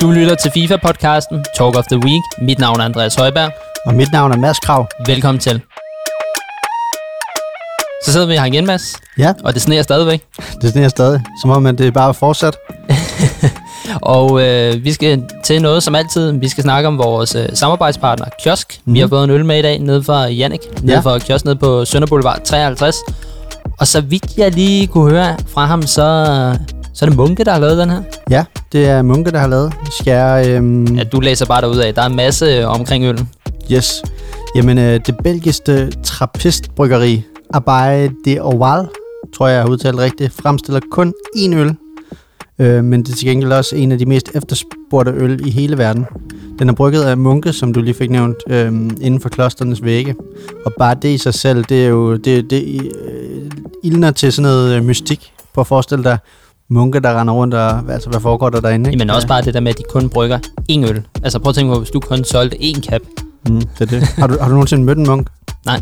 Du lytter til FIFA-podcasten Talk of the Week. Mit navn er Andreas Højberg. Og mit navn er Mads Krav. Velkommen til. Så sidder vi her igen, Mads. Ja, Og det sneer stadigvæk. det sneer stadig. Som om, at det er bare fortsat. Og øh, vi skal til noget som altid. Vi skal snakke om vores øh, samarbejdspartner, Kiosk. Mm. Vi har fået en øl med i dag, nede fra Jannik. Nede Ja. fra Kiosk, nede på Sønder Boulevard 53. Og så vidt jeg lige kunne høre fra ham, så, så er det Munke, der har lavet den her. Det er Munke, der har lavet. Skal jeg... Øhm, Ja, du læser bare derud af. Der er en masse øh, omkring øllen. Yes. Jamen, øh, det belgiske trappistbryggeri Abaye de Oval, tror jeg, jeg har udtalt rigtigt, fremstiller kun én øl. Øh, men det er til gengæld også en af de mest efterspurgte øl i hele verden. Den er brygget af munke, som du lige fik nævnt, øh, inden for klosternes vægge. Og bare det i sig selv, det er jo det, det øh, ildner til sådan noget øh, mystik. På at forestille dig munke, der render rundt, og altså, hvad foregår der derinde? ikke? Men også bare det der med, at de kun brygger én øl. Altså prøv at tænke på, hvis du kun solgte én cap. Mm, det er det. Har du, har du nogensinde mødt en munk? Nej.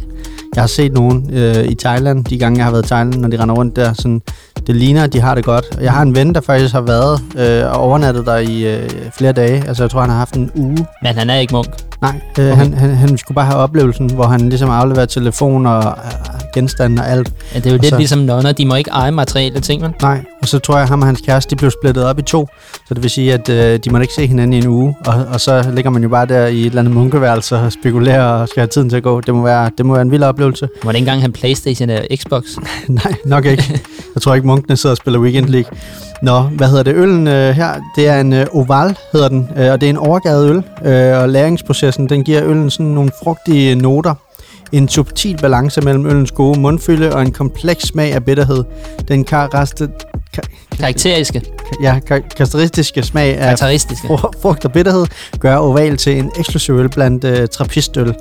Jeg har set nogen øh, i Thailand, de gange jeg har været i Thailand, når de render rundt der. Sådan, det ligner, at de har det godt. Jeg har en ven, der faktisk har været øh, og overnattet der i øh, flere dage. Altså jeg tror, han har haft en uge. Men han er ikke munk. Nej, øh, okay. han, han, han skulle bare have oplevelsen, hvor han ligesom afleverer telefon og øh, genstande og alt. Ja, det er jo Og lidt så- ligesom nonner. De må ikke eje materielle ting, vel? Nej, og så tror jeg, at ham og hans kæreste, de blev splittet op i to. Så det vil sige, at øh, de må ikke se hinanden i en uge. Og, og så ligger man jo bare der i et eller andet munkeværelse og spekulerer og skal have tiden til at gå. Det må være, det må være en vild oplevelse. Må det ikke engang have Playstation eller Xbox? Nej, nok ikke. Jeg tror ikke, munkene sidder og spiller Weekend League. Nå, hvad hedder det? Øllen øh, her, det er en øh, oval, hedder den, øh, og det er en overgavet øl. Øh, og læringsprocessen, den giver øllen sådan nogle frugtige noter. En subtil balance mellem øllens gode mundfylde og en kompleks smag af bitterhed. Den karaste, ka, Karakteriske. ja, ka- karakteristiske smag af Karakteristiske. fru- frugt og bitterhed gør oval til en eksklusiv øl blandt øh, trappistøl.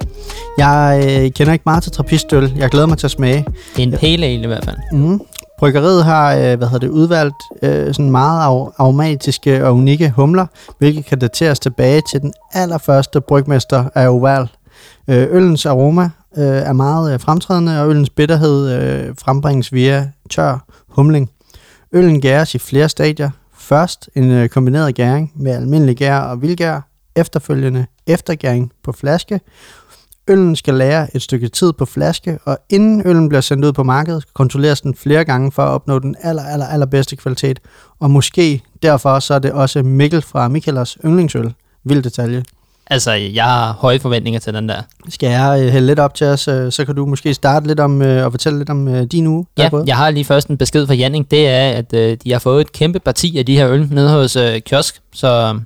Jeg øh, kender ikke meget til trappistøl. Jeg glæder mig til at smage. Det er en pale ale i hvert fald. Mm. Bryggeriet har øh, hvad hedder det, udvalgt øh, sådan meget ar- aromatiske og unikke humler, hvilket kan dateres tilbage til den allerførste brygmester af Oval. Øh, øllens aroma øh, er meget øh, fremtrædende, og øllens bitterhed øh, frembringes via tør humling. Øllen gæres i flere stadier. Først en øh, kombineret gæring med almindelig gær og vildgær, efterfølgende eftergæring på flaske, Øllen skal lære et stykke tid på flaske, og inden øllen bliver sendt ud på markedet, kontrolleres den flere gange for at opnå den aller, aller, aller bedste kvalitet. Og måske derfor så er det også Mikkel fra Mikkelers yndlingsøl. Vild detalje. Altså, jeg har høje forventninger til den der. Skal jeg øh, hælde lidt op til os, øh, så kan du måske starte lidt om øh, og fortælle lidt om din uge. Ja, jeg har lige først en besked fra Janning. Det er, at de har fået et kæmpe parti af de her øl nede hos øh, Kiosk. Så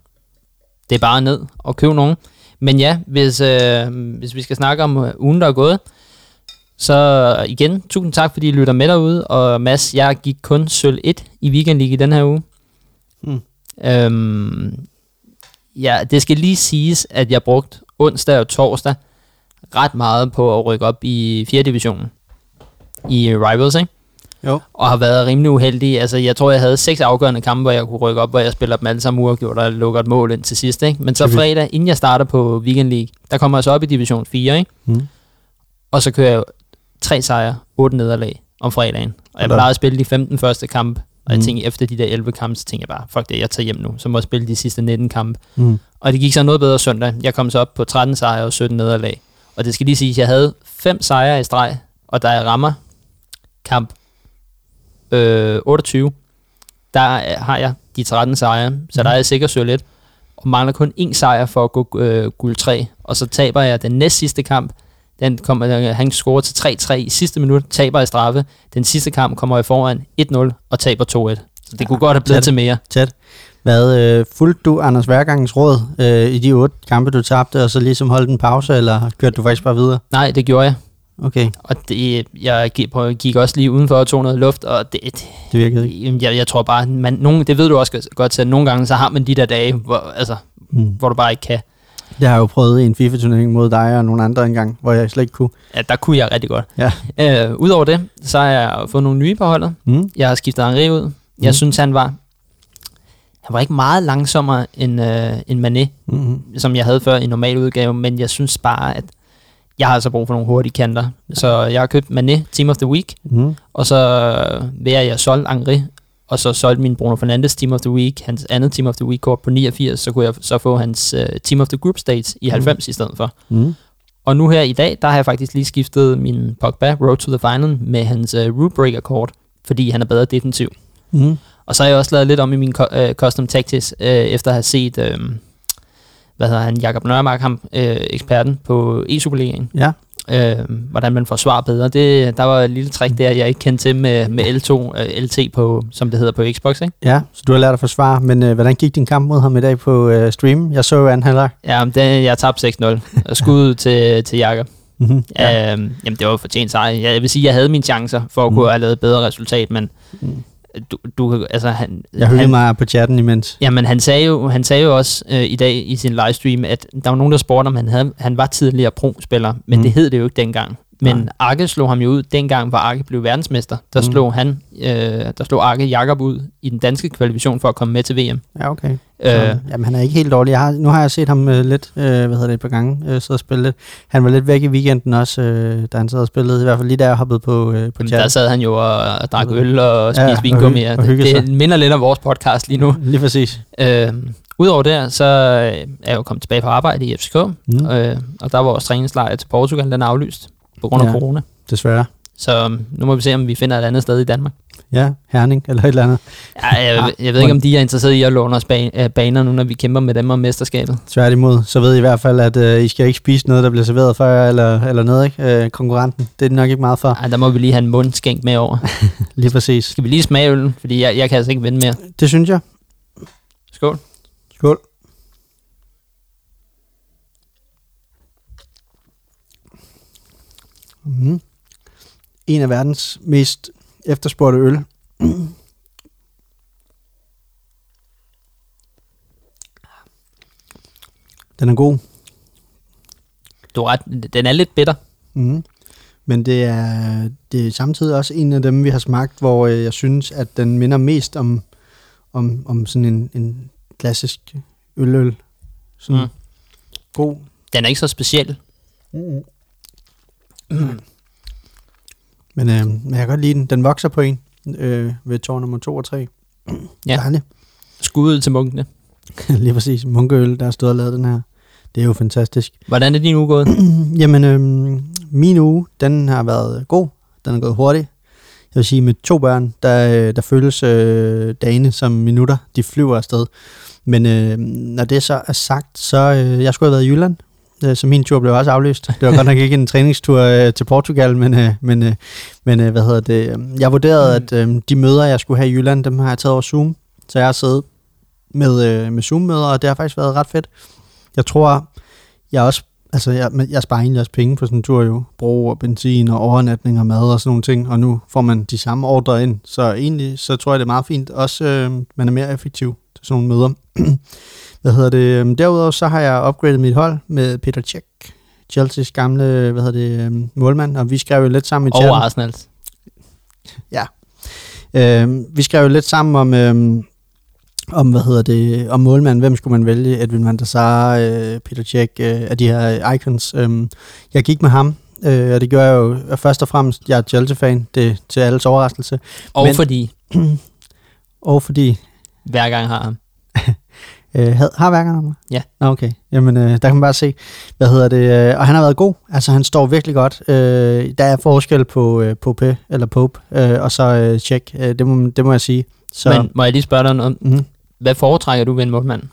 det er bare ned og købe nogen. Men ja, hvis, øh, hvis vi skal snakke om ugen, der er gået, så igen, tusind tak, fordi I lytter med derude. Og Mads, jeg gik kun sølv 1 i Weekend League i den her uge. Mm. Øhm, ja, det skal lige siges, at jeg brugte onsdag og torsdag ret meget på at rykke op i 4. divisionen i Rivals, ikke? Jo. Og har været rimelig uheldig. Altså, jeg tror, jeg havde seks afgørende kampe, hvor jeg kunne rykke op, hvor jeg spiller dem alle sammen uafgjort og lukker et mål ind til sidst, ikke? Men så fredag, inden jeg starter på Weekend League, der kommer jeg så op i division 4, ikke? Mm. Og så kører jeg tre sejre, otte nederlag om fredagen. Og jeg plejede at spille de 15 første kampe, og jeg Mm. tænkte, efter de der 11 kampe, så tænkte jeg bare, fuck det, jeg tager hjem nu. Så må jeg spille de sidste 19 kampe. Mm. Og det gik så noget bedre søndag. Jeg kom så op på 13 sejre og 17 nederlag. Og det skal lige sige, at jeg havde fem sejre i streg, og da jeg rammer kamp øh, 28, der har jeg de 13 sejre, så der er jeg sikkert sølv lidt, og mangler kun én sejr for at gå øh, guld 3, og så taber jeg den næst sidste kamp, den kommer, øh, han scorer til 3-3 i sidste minut, taber i straffe, den sidste kamp kommer jeg foran 1-0 og taber 2-1. Så det Ja, kunne godt have blevet tæt. til mere. Tæt. Hvad, øh, fulgte du Anders Værgangens råd øh, i de otte kampe, du tabte, og så ligesom holdt en pause, eller kørte du faktisk bare videre? Nej, det gjorde jeg. Okay, Og det, jeg gik, også lige udenfor og tog noget luft, og det, det det virkede jeg, jeg tror bare, man, nogen, det ved du også godt at nogle gange, så har man de der dage, hvor, altså, Mm. hvor du bare ikke kan. Det har jeg jo prøvet i en FIFA-turnering mod dig og nogle andre engang, hvor jeg slet ikke kunne. Ja, der kunne jeg rigtig godt. Ja. Øh, Udover det, så har jeg fået nogle nye på holdet. Mm. Jeg har skiftet Henri ud. Jeg Mm. synes, han var, han var ikke meget langsommere end, øh, end Mané, Mm-hmm. som jeg havde før i normal udgave, men jeg synes bare, at jeg har altså brug for nogle hurtige kanter. Så jeg har købt Mané Team of the Week, Mm. og så vil jeg solgt Henri og så solgte min Bruno Fernandes Team of the Week, hans andet Team of the Week kort på 89, så kunne jeg så få hans uh, Team of the Group Stage i 90 mm. i stedet for. Mm. Og nu her i dag, der har jeg faktisk lige skiftet min Pogba Road to the Final med hans uh, Root Breaker kort, fordi han er bedre defensiv. Mm. Og så har jeg også lavet lidt om i min uh, Custom Tactics, uh, efter at have set, uh, hvad hedder han, Jakob Nørmark, ham, uh, eksperten på e-Superligaen. Ja. Øh, hvordan man får svar bedre. Det, der var et lille trick der, jeg ikke kendte til med, med L2, uh, LT, på, som det hedder på Xbox. Ikke? Ja, så du har lært at forsvare, men øh, hvordan gik din kamp mod ham i dag på øh, stream? Jeg så jo anden halvleg. Ja, det, jeg tabte 6-0. Skud til, til Jakob. Mm-hmm. Ja. Øhm, jamen, det var fortjent sejr. Jeg vil sige, jeg havde mine chancer for at Mm. kunne have lavet et bedre resultat, men Mm. Du, du altså han, Jeg hyggede han, mig på chatten imens. Jamen, han sagde jo, han sagde jo også øh, i dag i sin livestream, at der var nogen, der spurgte, om han, havde, han var tidligere pro-spiller, men mm. det hed det jo ikke dengang. Men Nej. Arke slog ham jo ud, dengang var Arke blev verdensmester. Der Mm. slog han, øh, der slog Arke Jakob ud i den danske kvalifikation for at komme med til VM. Ja, okay. Øh, Så, jamen, han er ikke helt dårlig. Jeg har, nu har jeg set ham øh, lidt, øh, hvad hedder det, et par gange øh, sidde og spille lidt. Han var lidt væk i weekenden også, øh, da han sad og spillede. I hvert fald lige der jeg hoppede på, øh, på der chatten. sad han jo og, og drak øl og spiste Ja, og vingummi. Ja, og hygge det, det minder lidt om vores podcast lige nu. Lige præcis. Øh, Udover der, så øh, er jeg jo kommet tilbage på arbejde i FCK, Mm. øh, og der var vores træningslejr til Portugal, den er aflyst på grund af Ja. corona. Desværre. Så um, nu må vi se, om vi finder et andet sted i Danmark. Ja, Herning eller et eller andet. Ja, jeg, Ah, jeg ved ikke, om de er interesseret i at låne os ban- øh, baner nu, når vi kæmper med dem om mesterskabet. Tværtimod, så ved I i hvert fald, at øh, I skal ikke spise noget, der bliver serveret før jer, eller, eller noget, ikke? Øh, konkurrenten. Det er de nok ikke meget for. Ej, der må vi lige have en mundskænk med over. Lige præcis. Skal vi lige smage øllen? Fordi jeg, jeg kan altså ikke vinde mere. Det synes jeg. Skål. Skål. Mm. En af verdens mest efterspurgte øl. Den er god. Du er ret, den er lidt bitter. Mm. Men det er, det er samtidig også en af dem, vi har smagt, hvor øh, jeg synes, at den minder mest om, om, om sådan en, en klassisk øløl. Sådan. Mm. god. Den er ikke så speciel. Mm. Men, øh, men jeg kan godt lide den. Den vokser på en øh, ved tår nummer 2 og 3. Ja. Dejligt. Skud ud til munkene. Lige præcis. Munkeøl, der har stået og lavet den her. Det er jo fantastisk. Hvordan er din uge gået? Jamen, øhm, min uge, den har været god. Den er gået hurtigt. Jeg vil sige, med to børn, der, øh, der føles øh, dagene som minutter. De flyver afsted. Men øh, når det så er sagt, så øh, jeg skulle have været i Jylland. Øh, så min tur blev også aflyst. Det var godt nok ikke en træningstur øh, til Portugal, men, øh, men, øh, men øh, hvad hedder det? øh, Jeg vurderede, at øh, de møder, jeg skulle have i Jylland, dem har jeg taget over Zoom. Så jeg har siddet med, øh, med Zoom-møder, og det har faktisk været ret fedt. Jeg tror, jeg også Altså, jeg, men jeg sparer egentlig også penge på sådan en tur jo. Brug og benzin og overnatning og mad og sådan nogle ting. Og nu får man de samme ordre ind. Så egentlig, så tror jeg, det er meget fint. Også, øh, man er mere effektiv til sådan nogle møder. hvad hedder det? øhm, Derudover så har jeg upgradet mit hold med Peter Cech. Chelsea's gamle, hvad hedder det, øh, målmand. Og vi skrev jo lidt sammen i chatten. Over Arsenals. Øh, vi skrev jo lidt sammen om, øh, om hvad hedder det, om målmanden. Hvem skulle man vælge? Edwin van der Sar, øh, Peter Cech, øh, af de her icons. Øh, jeg gik med ham, øh, og det gør jeg jo først og fremmest. Jeg er Chelsea-fan, det til alles overraskelse. Og Men, fordi Og fordi, hver gang har ham. øh, had, har værkerne ham? Ja. Nå, okay. Jamen, øh, der kan man bare se, hvad hedder det, øh, og han har været god. Altså, han står virkelig godt. Øh, der er forskel på øh, Pope, eller Pope, øh, og så øh, Cech. Øh, det, må, det må jeg sige. Så, Men må jeg lige spørge dig om, mm. hvad foretrækker du ved en målmand?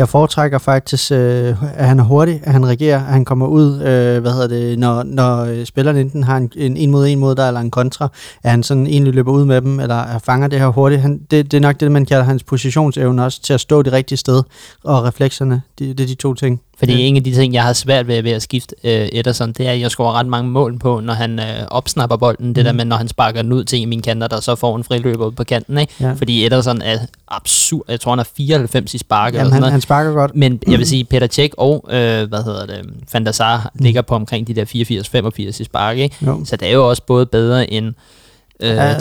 Jeg foretrækker faktisk, øh, at han er hurtig, at han reagerer, at han kommer ud, øh, hvad hedder det, når, når øh, spilleren enten har en, en en mod en mod dig, eller en kontra, at han sådan egentlig løber ud med dem, eller fanger det her hurtigt. Han, det, det er nok det, man kalder hans positionsevne også, til at stå det rigtige sted, og reflekserne, det, det er de to ting. Fordi ja. en af de ting, jeg har svært ved, ved at skifte øh, Ederson, det er, at jeg scorer ret mange mål på, når han øh, opsnapper bolden. Mm. Det der Mhm. med, når han sparker den ud til en af mine kanter, der så får en friløber ud på kanten. Ikke? Ja. Fordi Ederson er absurd. Jeg tror, han er 94 i spark. eller Jamen, sådan han, han sparker godt. Men jeg vil sige, Peter Cech og, øh, hvad hedder det, Van der Sar ligger på omkring de der 84-85 i spark, ikke? Jo. Så det er jo også både bedre end øh, Ja,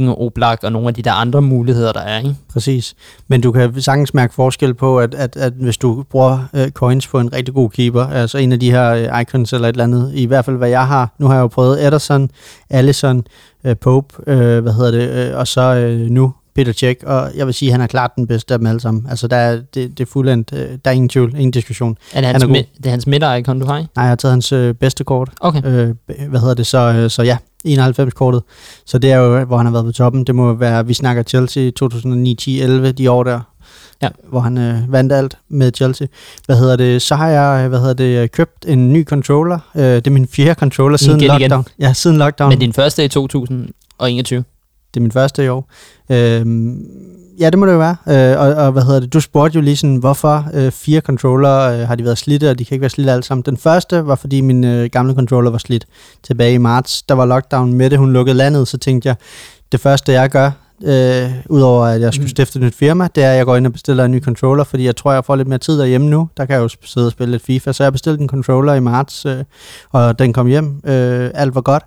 ja. Oblak og nogle af de der andre muligheder, der er, ikke? Præcis. Men du kan sagtens mærke forskel på, at, at, at hvis du bruger øh, coins på en rigtig god keeper, altså en af de her øh, icons eller et eller andet, i hvert fald hvad jeg har, nu har jeg jo prøvet Ederson, Allison, øh, Pope, øh, hvad hedder det, øh, og så øh, nu Peter Cech, og jeg vil sige, at han er klart den bedste af dem alle sammen. Altså, der er, det, det er fuldendt. Øh, der er ingen tvivl, ingen diskussion. Er det Han hans, er god. mi- det er hans midter-icon, du har? Nej, jeg har taget hans øh, bedste kort. Okay. Øh, hvad hedder det så? Øh, så ja, 91-kortet. Så det er jo, hvor han har været på toppen. Det må være, vi snakker Chelsea 2009, 10, 11, de år der. Ja. Hvor han øh, vandt alt med Chelsea. Hvad hedder det? Så har jeg, hvad hedder det, købt en ny controller. Øh, det er min fjerde controller siden Igen, igen. lockdown. Ja, siden lockdown. Men din første i 2021. Det er min første i år. Øhm, ja, det må det jo være. Øh, og, og hvad hedder det? Du spurgte jo lige sådan, hvorfor øh, fire controller øh, har de været slidte, og de kan ikke være slidte alle sammen. Den første var, fordi min øh, gamle controller var slidt tilbage i marts. Der var lockdown med det, hun lukkede landet, så tænkte jeg, det første jeg gør, øh, udover at jeg skulle Mm. stifte et nyt firma, det er, at jeg går ind og bestiller en ny controller, fordi jeg tror, jeg får lidt mere tid derhjemme nu. Der kan jeg jo sidde og spille lidt FIFA, så jeg bestilte en controller i marts, øh, og den kom hjem. Øh, alt var godt.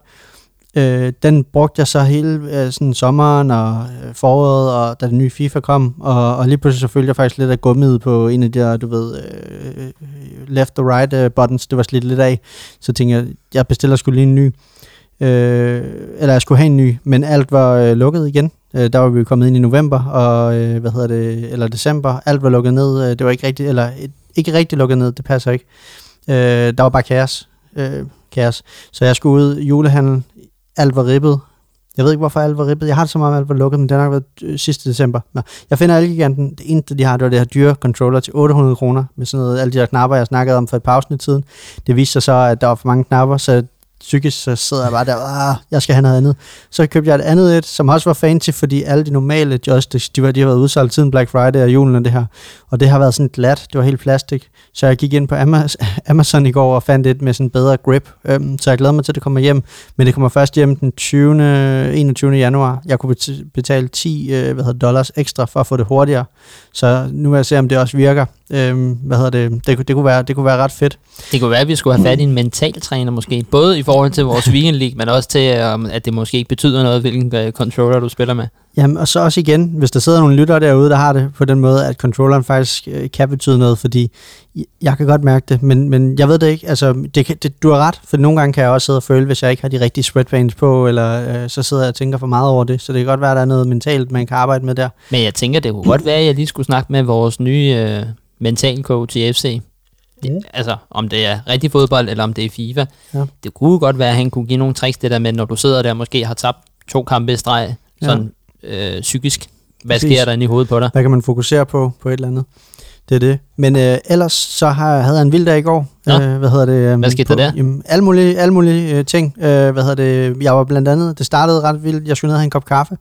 Øh, den brugte jeg så hele øh, sådan sommeren og øh, foråret, og da den nye FIFA kom, og, og lige pludselig så følte jeg faktisk lidt af gummiet på en af de der, du ved, øh, left og right øh, buttons, det var slidt lidt af. Så tænkte jeg, jeg bestiller skulle lige en ny. Øh, eller jeg skulle have en ny, men alt var øh, lukket igen. Øh, der var vi kommet ind i november, og øh, hvad hedder det, eller december, alt var lukket ned. Øh, det var ikke rigtigt, eller et, ikke rigtig lukket ned, det passer ikke. Øh, der var bare kaos. Øh, kaos. Så jeg skulle ud julehandel, Alvar ribbet. Jeg ved ikke, hvorfor Alvar ribbet. Jeg har det så meget med Alvar lukket, men det har nok været øh, sidste december. Nå. Jeg finder Elgiganten. Det eneste, de har, det var det her dyre controller til 800 kroner. Med sådan noget, alle de der knapper, jeg snakkede om for et par afsnit siden. Det viste sig så, at der var for mange knapper, så psykisk så sidder jeg bare der, ah, jeg skal have noget andet. Så købte jeg et andet et, som også var fancy, fordi alle de normale Justice, de, var, de har været udsolgt siden Black Friday og julen og det her. Og det har været sådan glat, det var helt plastik. Så jeg gik ind på Amazon i går og fandt et med sådan bedre grip. Øhm, så jeg glæder mig til, at det kommer hjem. Men det kommer først hjem den 20. 21. januar. Jeg kunne betale 10 øh, hvad hedder, dollars ekstra for at få det hurtigere. Så nu vil jeg se, om det også virker. Øhm, hvad hedder det? Det, kunne- det, kunne være, det kunne være ret fedt. Det kunne være, at vi skulle have fat i en mentaltræner måske. Både i forhold til vores weekend league, men også til, um, at det måske ikke betyder noget, hvilken uh, controller du spiller med. Jamen, og så også igen, hvis der sidder nogle lyttere derude, der har det på den måde, at controlleren faktisk øh, kan betyde noget, fordi jeg kan godt mærke det, men, men jeg ved det ikke. Altså, det, kan- det, du har ret, for nogle gange kan jeg også sidde og føle, hvis jeg ikke har de rigtige sweatpants på, eller øh, så sidder jeg og tænker for meget over det, så det kan godt være, at der er noget mentalt, man kan arbejde med der. Men jeg tænker, det kunne godt være, at jeg lige skulle snakke med vores nye uh, mentalcoach i FC. Det, Mm. Altså, om det er rigtig fodbold, eller om det er FIFA. Ja. Det kunne godt være, at han kunne give nogle tricks, det der med, når du sidder der og måske har tabt to kampe i streg, Ja. sådan øh, psykisk. Hvad Præcis. sker der inde i hovedet på dig? Hvad kan man fokusere på, på et eller andet? Det er det. Men øh, ellers så har, havde jeg en vild dag i går. Nå. Øh, hvad hedder det? øhm, Hvad skete på, der? Jamen, alle mulige, alle mulige øh, ting. Øh, hvad hedder det? Jeg var blandt andet, det startede ret vildt. Jeg skulle ned og have en kop kaffe.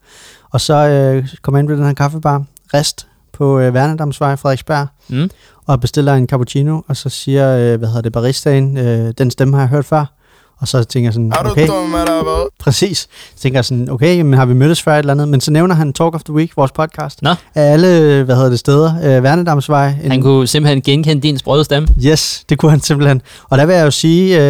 Og så øh, kom jeg ind på den her kaffebar, Rest, på øh, Værnedamsvej, Frederiksberg. Mm. Og bestiller en cappuccino, og så siger, øh, hvad hedder det, baristaen, øh, den stemme har jeg hørt før. Og så tænker jeg sådan, okay, præcis. Så tænker jeg sådan, okay, men har vi mødtes før et eller andet? Men så nævner han Talk of the Week, vores podcast. Nå. Af alle, hvad hedder det, steder. Øh, Værnedamsvej. En, Han kunne simpelthen genkende din sprøde stemme. Yes, det kunne han simpelthen. Og der vil jeg jo sige,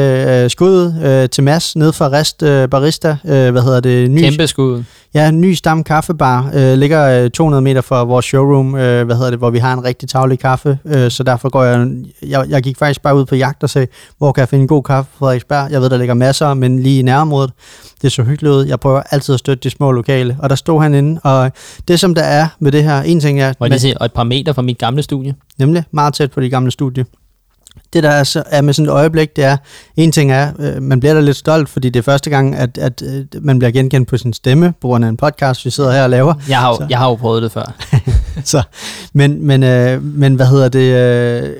øh, skud øh, til Mads ned fra Rest øh, Barista. Øh, hvad hedder det? Ny, Kæmpe skud. Ja, ny Stam Kaffebar. Øh, ligger øh, 200 meter fra vores showroom, øh, hvad hedder det, hvor vi har en rigtig tavlig kaffe. Øh, så derfor går jeg, jeg... Jeg gik faktisk bare ud på jagt og sagde, hvor kan jeg finde en god kaffe på Frederiksberg? Jeg ved, der ligger masser, men lige i nærområdet. Det er så hyggeligt ud. Jeg prøver altid at støtte de små lokale. Og der stod han inde. Og det, som der er med det her, en ting er... Må jeg lige se, og et par meter fra mit gamle studie. Nemlig meget tæt på de gamle studie. Det, der er, så, er med sådan et øjeblik, det er, en ting er, øh, man bliver da lidt stolt, fordi det er første gang, at, at øh, man bliver genkendt på sin stemme, på grund af en podcast, vi sidder her og laver. Jeg har, jo, Så. jeg har jo prøvet det før. så, men, men, øh, men hvad hedder det? Øh,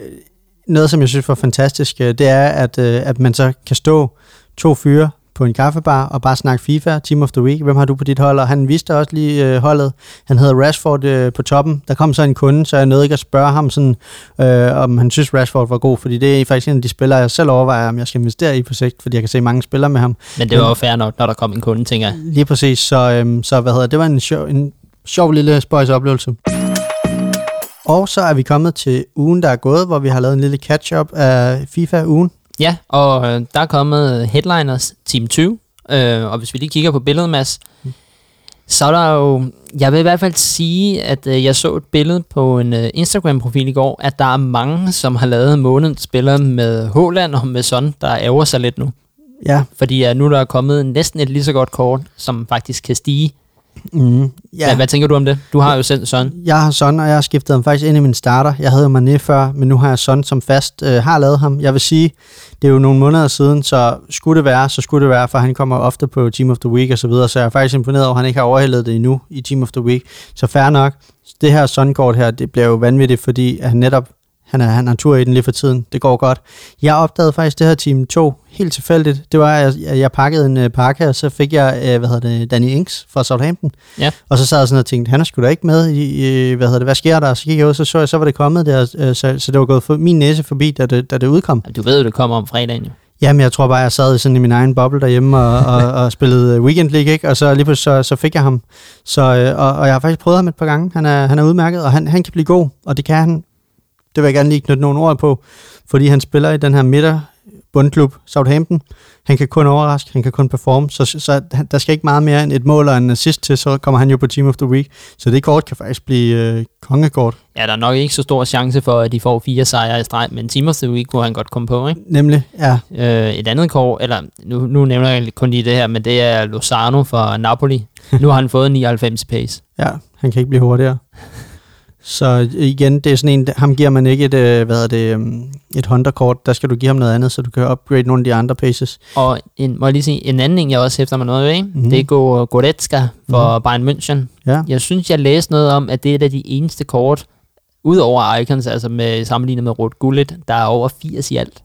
noget, som jeg synes var fantastisk, øh, det er, at, øh, at man så kan stå to fyre på en kaffebar og bare snakke FIFA, Team of the Week. Hvem har du på dit hold? Og han viste også lige øh, holdet. Han hedder Rashford øh, på toppen. Der kom så en kunde, så jeg nåede ikke at spørge ham, sådan, øh, om han synes, Rashford var god, fordi det er faktisk en af de spillere, jeg selv overvejer, om jeg skal investere i på sigt, fordi jeg kan se mange spillere med ham. Men det var jo fair nok, når der kom en kunde, tænker jeg. Lige præcis, så, øhm, så hvad hedder det, det var en sjov, en sjov lille spøjs oplevelse. Og så er vi kommet til ugen, der er gået, hvor vi har lavet en lille catch-up af FIFA-ugen. Ja, og øh, der er kommet headliners Team 20, øh, og hvis vi lige kigger på billedet, Mads, så er der jo, jeg vil i hvert fald sige, at øh, jeg så et billede på en øh, Instagram-profil i går, at der er mange, som har lavet månedens spiller med Håland og med Son, der ærger sig lidt nu. Ja, Fordi uh, nu er der kommet næsten et lige så godt kort, som faktisk kan stige Mm, Ja. Hvad, hvad tænker du om det? Du har jo selv Son. jeg har Son, og jeg har skiftet ham faktisk ind i min starter. Jeg havde jo Mané før, men nu har jeg Son som fast. Øh, har lavet ham. Jeg vil sige, det er jo nogle måneder siden, så skulle det være, så skulle det være, for han kommer ofte på Team of the Week og så videre, så jeg er faktisk imponeret over, at han ikke har overhældet det endnu i Team of the Week. Så fair nok. Det her Son-kort her, det bliver jo vanvittigt, fordi han netop han er, han har tur i den lige for tiden. Det går godt. Jeg opdagede faktisk det her team 2 helt tilfældigt. Det var, at jeg, jeg pakkede en uh, pakke, og så fik jeg, uh, hvad hedder det, Danny Ings fra Southampton. Ja. Og så sad jeg sådan og tænkte, han er sgu da ikke med i, hvad hedder det, hvad sker der? Og så gik jeg ud, så så jeg, så var det kommet der, uh, så, så det var gået for, min næse forbi, da det, da det udkom. Du ved jo, det kommer om fredagen jo. Jamen, jeg tror bare, jeg sad sådan i min egen boble derhjemme og, og, og spillede Weekend League, ikke? Og så lige pludselig så, så fik jeg ham. Så, øh, og, og jeg har faktisk prøvet ham et par gange. Han er, han er udmærket, og han, han kan blive god, og det kan han. Det vil jeg gerne lige knytte nogle ord på, fordi han spiller i den her midter bundklub Southampton. Han kan kun overraske, han kan kun performe, så, så der skal ikke meget mere end et mål og en assist til, så kommer han jo på Team of the Week. Så det kort kan faktisk blive øh, kongekort. Ja, der er nok ikke så stor chance for, at de får fire sejre i streg, men Team of the Week kunne han godt komme på, ikke? Nemlig, ja. Øh, et andet kort, eller nu, nu nævner jeg kun lige det her, men det er Lozano fra Napoli. Nu har han fået 99 pace. Ja, han kan ikke blive hurtigere. Så igen, det er sådan en, ham giver man ikke et, øh, hvad er det, um, et Honda-kort, der skal du give ham noget andet, så du kan upgrade nogle af de andre paces. Og en, må jeg lige sige, en anden en, jeg også hæfter mig noget ved, Mhm. mm-hmm. det er Go- Goretzka for mm-hmm. Bayern München. Ja, Jeg synes, jeg læste noget om, at det er et af de eneste kort, udover Icons, altså med, sammenlignet med Rot Gullit, der er over 80 i alt.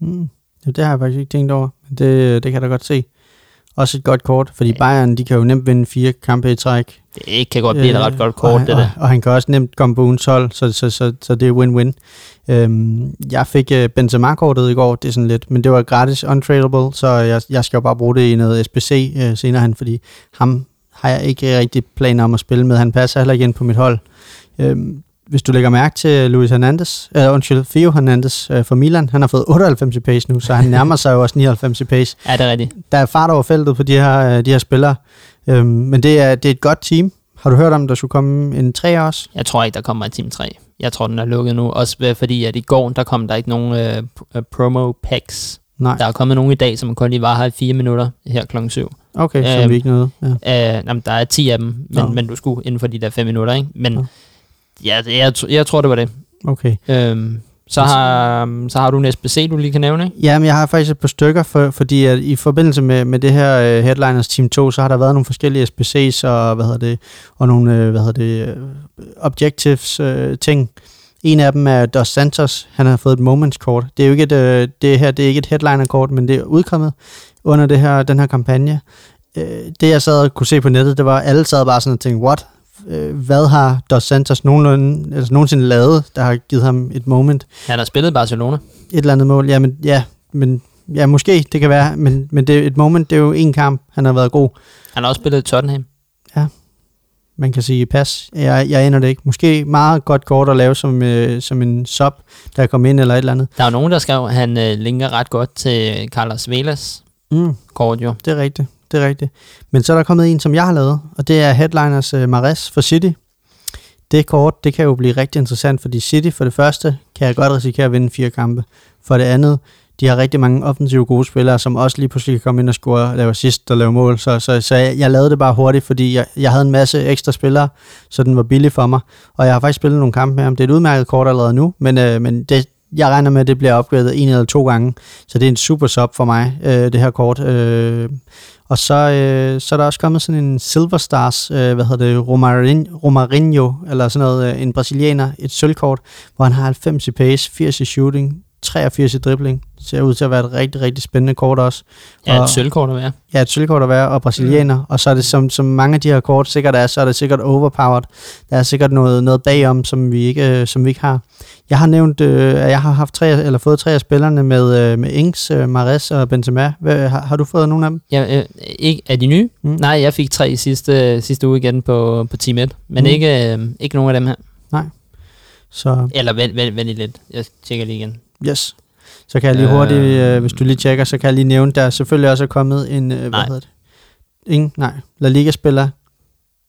mm. ja, det har jeg faktisk ikke tænkt over, men det, det kan jeg da godt se. Også et godt kort, fordi Bayern, de kan jo nemt vinde fire kampe i træk. Det kan godt blive et Øh, ret godt og, kort, han- det der. Og, og han kan også nemt komme på ugens hold, så, så, så, så det er win-win. Øhm, jeg fik uh, Benzema-kortet i går, det er sådan lidt, men det var gratis, untradable, så jeg, jeg skal jo bare bruge det i noget SBC uh, senere hen, fordi ham har jeg ikke rigtig planer om at spille med. Han passer heller ikke ind på mit hold. Øhm, hvis du lægger mærke til Luis Hernandez, øh, undskyld, Theo Hernandez øh, for Milan, han har fået 98 i pace nu, så han nærmer sig jo også 99 i pace Ja, det er rigtigt. der er fart over feltet på de her, øh, de her spillere. Øhm, men det er, det er et godt team. Har du hørt om, der skulle komme en 3 også? Jeg tror ikke, der kommer et Team 3. Jeg tror, den er lukket nu. Også øh, fordi, at i går, der kom der ikke nogen øh, øh, promo packs. Nej. Der er kommet nogen i dag, som kun lige var her i fire minutter her klokken 7. Okay, så er Øhm, vi ikke noget. Ja. Uh, jamen, der er 10 af dem, men, men du skulle inden for de der 5 minutter, ikke? Men ja, jeg, tr- jeg tror, det var det. Okay. Øhm, så, har, så har du en SBC, du lige kan nævne, ikke? Jamen, jeg har faktisk et par stykker, for, fordi at i forbindelse med, med det her uh, Headliners Team 2, så har der været nogle forskellige SBC's og, hvad hedder det, og nogle, uh, hvad hedder det, uh, objectives uh, ting. En af dem er Dos Santos. Han har fået et moments-kort. Det er jo ikke et, uh, det her, det er ikke et headliner-kort, men det er udkommet under det her, den her kampagne. Uh, det jeg sad og kunne se på nettet, det var, at alle sad bare sådan og tænkte, what? Uh, hvad har Dos Santos nogenlunde, altså nogensinde lavet, der har givet ham et moment? Han har spillet Barcelona. et eller andet mål. Ja, men, ja, men ja, måske, det kan være, men, men det, et moment, det er jo en kamp, han har været god. Han har også spillet i Tottenham. Man kan sige, pas, jeg, jeg ender det ikke. Måske meget godt kort at lave som, øh, som en sub, der kommer ind eller et eller andet. Der er nogen, der skrev, at han øh, linker ret godt til Carlos Velas Mm, kort jo. det er rigtigt, det er rigtigt. Men så er der kommet en, som jeg har lavet, og det er Headliners øh, Mares for City. Det kort, det kan jo blive rigtig interessant, fordi City for det første kan jeg godt risikere at vinde fire kampe. For det andet, de har rigtig mange offensive gode spillere, som også lige pludselig kan komme ind og score, lave assist og lave mål. Så, så, så jeg, jeg lavede det bare hurtigt, fordi jeg, jeg havde en masse ekstra spillere, så den var billig for mig. Og jeg har faktisk spillet nogle kampe med ham. Det er et udmærket kort allerede nu, men, øh, men det, jeg regner med, at det bliver opgraderet en eller to gange. Så det er en super sub for mig, øh, det her kort. Øh, og så, øh, så er der også kommet sådan en Silver Stars, øh, hvad hedder det, Romarin, Romarinho, eller sådan noget, øh, en brasilianer, et sølvkort, hvor han har 90 i pace, 80 i shooting, 83 i dribling. Ser ud til at være et rigtig, rigtig spændende kort også. Ja, Og- et sølvkort at være. Ja, et sølvkort at være, og brasilianer. Mm. Og så er det, som, som mange af de her kort sikkert er, så er det sikkert overpowered. Der er sikkert noget, noget bagom, som vi, ikke, øh, som vi ikke har. Jeg har nævnt, øh, at jeg har haft tre, eller fået tre af spillerne med, øh, med Ings, øh, Mares og Benzema. Hvad, har, har du fået nogle af dem? Ja, øh, ikke, er de nye? Mm. Nej, jeg fik tre sidste, sidste uge igen på, på Team 1, men Mm. ikke, øh, ikke nogen af dem her. Så Eller vent, vent, vent lidt. Jeg tjekker lige igen. Yes. Så kan jeg lige hurtigt, øh, Øh. hvis du lige tjekker, så kan jeg lige nævne, der selvfølgelig også er kommet en, øh, hvad hedder det? Ingen, nej. La Liga-spiller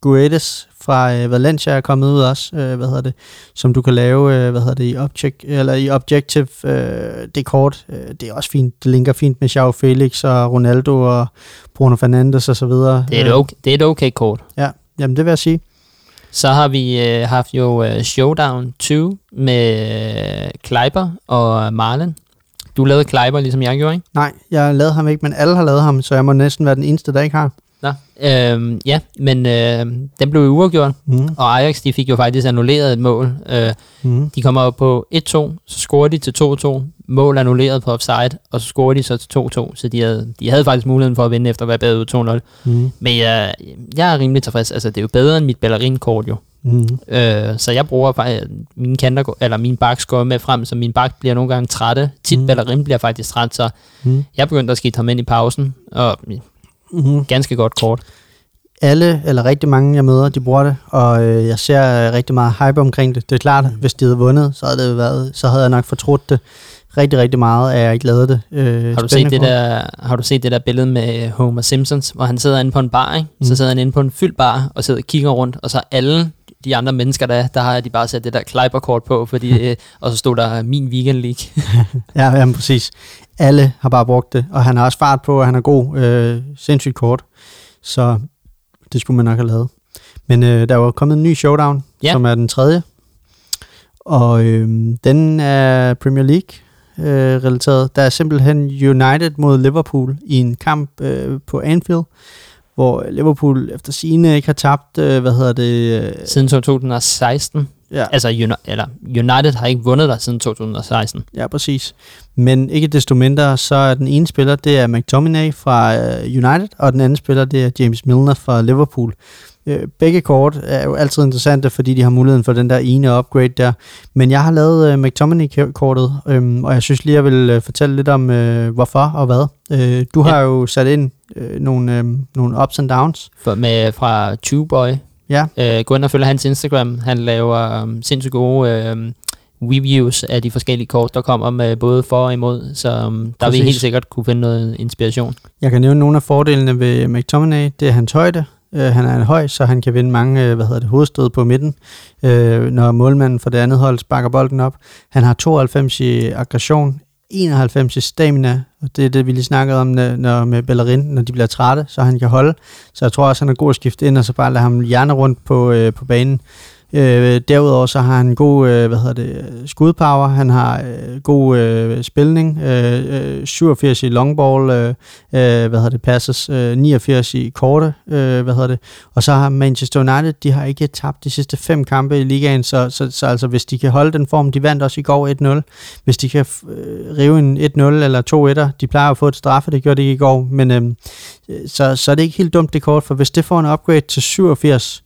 Guedes fra øh, Valencia er kommet ud også, øh, hvad hedder det, som du kan lave, øh, hvad hedder det, i, object, eller i Objective. Øh, det kort, øh, det er også fint. Det linker fint med Joao Felix og Ronaldo og Bruno Fernandes og så videre. Det er et okay, det er et okay kort. Ja, jamen det vil jeg sige. Så har vi øh, haft jo øh, Showdown 2 med øh, Kleiber og Marlen. Du lavede Kleiber, ligesom jeg gjorde, ikke? Nej, jeg lavede ham ikke, men alle har lavet ham, så jeg må næsten være den eneste, der ikke har. Nå, øh, ja, men øh, den blev jo uafgjort, Mm. og Ajax de fik jo faktisk annulleret et mål. Øh, Mm. de kommer jo på 1-2, så scorer de til 2-2, mål annulleret på offside, og så scorer de så til 2-2, så de havde, de havde faktisk muligheden for at vinde efter at være bagud 2-0. Mm. Men jeg, jeg er rimelig tilfreds, altså det er jo bedre end mit Bellerin-kort jo. Mm. Øh, så jeg bruger faktisk mine kanter, eller min baks går med frem, så min bak bliver nogle gange trætte. Tit Mm. Bellerin bliver faktisk træt, så Mm. jeg begyndte at skifte ham ind i pausen, og Mm. ganske godt kort. alle, eller rigtig mange, jeg møder, de bruger det, og øh, jeg ser øh, rigtig meget hype omkring det. Det er klart, hvis de havde vundet, så havde, det været, så havde jeg nok fortrudt det rigtig, rigtig meget, at jeg ikke lavede det. Øh, Har du, set det der, har du set det der billede med Homer Simpsons, hvor han sidder inde på en bar, ikke? Mm. Så sidder han inde på en fyldt bar, og sidder og kigger rundt, og så alle de andre mennesker, der er, der har de bare sat det der Kleiber-kort på, fordi, øh, og så stod der min weekend league. Ja, jamen, præcis. Alle har bare brugt det, og han har også fart på, og han er god, øh, sindssygt kort. Så det skulle man nok have lavet. Men øh, der var kommet en ny showdown, Ja. som er den tredje. Og øh, den er Premier League øh, relateret. Der er simpelthen United mod Liverpool i en kamp øh, på Anfield, hvor Liverpool efter sine ikke har tabt, øh, hvad hedder det? Øh, Siden 2016. ja, Altså, eller United har ikke vundet der siden 2016. Ja, præcis. Men ikke desto mindre, så er den ene spiller, det er McTominay fra øh, United, og den anden spiller, det er James Milner fra Liverpool. Øh, begge kort er jo altid interessante, fordi de har muligheden for den der ene upgrade der. Men jeg har lavet øh, McTominay-kortet, øhm, og jeg synes lige, jeg vil øh, fortælle lidt om, øh, hvorfor og hvad. Øh, du Ja. har jo sat ind øh, nogle, øh, nogle ups and downs. For, med, fra Tubeboy. Ja, Øh, gå ind og følge hans Instagram. Han laver um, sindssygt gode øh, reviews af de forskellige kort, der kommer med både for og imod. Så um, der vil. I helt sikkert kunne finde noget inspiration. Jeg kan nævne nogle af fordelene ved McTominay. Det er hans højde. Uh, han er høj, så han kan vinde mange uh, hvad hedder det, hovedstød på midten, uh, når målmanden for det andet hold sparker bolden op. Han har 92 i aggression, 91 i stamina, og det er det, vi lige snakkede om når, når med Bellerin, når de bliver trætte, så han kan holde. Så jeg tror også, han er god at skifte ind, og så bare lade ham hjerne rundt på, øh, på banen. Øh, derudover så har han god øh, hvad hedder det, skudpower, han har øh, god øh, spilning, øh, øh, 87 i longball, øh, øh, hvad hedder det, passes, øh, 89 i korte, øh, hvad hedder det, og så har Manchester United, de har ikke tabt de sidste fem kampe i ligaen, så, så, så altså hvis de kan holde den form, de vandt også i går 1-0, hvis de kan øh, rive en 1-0 eller 2-1'er, de plejer at få et straffe, det gjorde de ikke i går, men øh, så, så er det ikke helt dumt det kort, for hvis det får en upgrade til 87,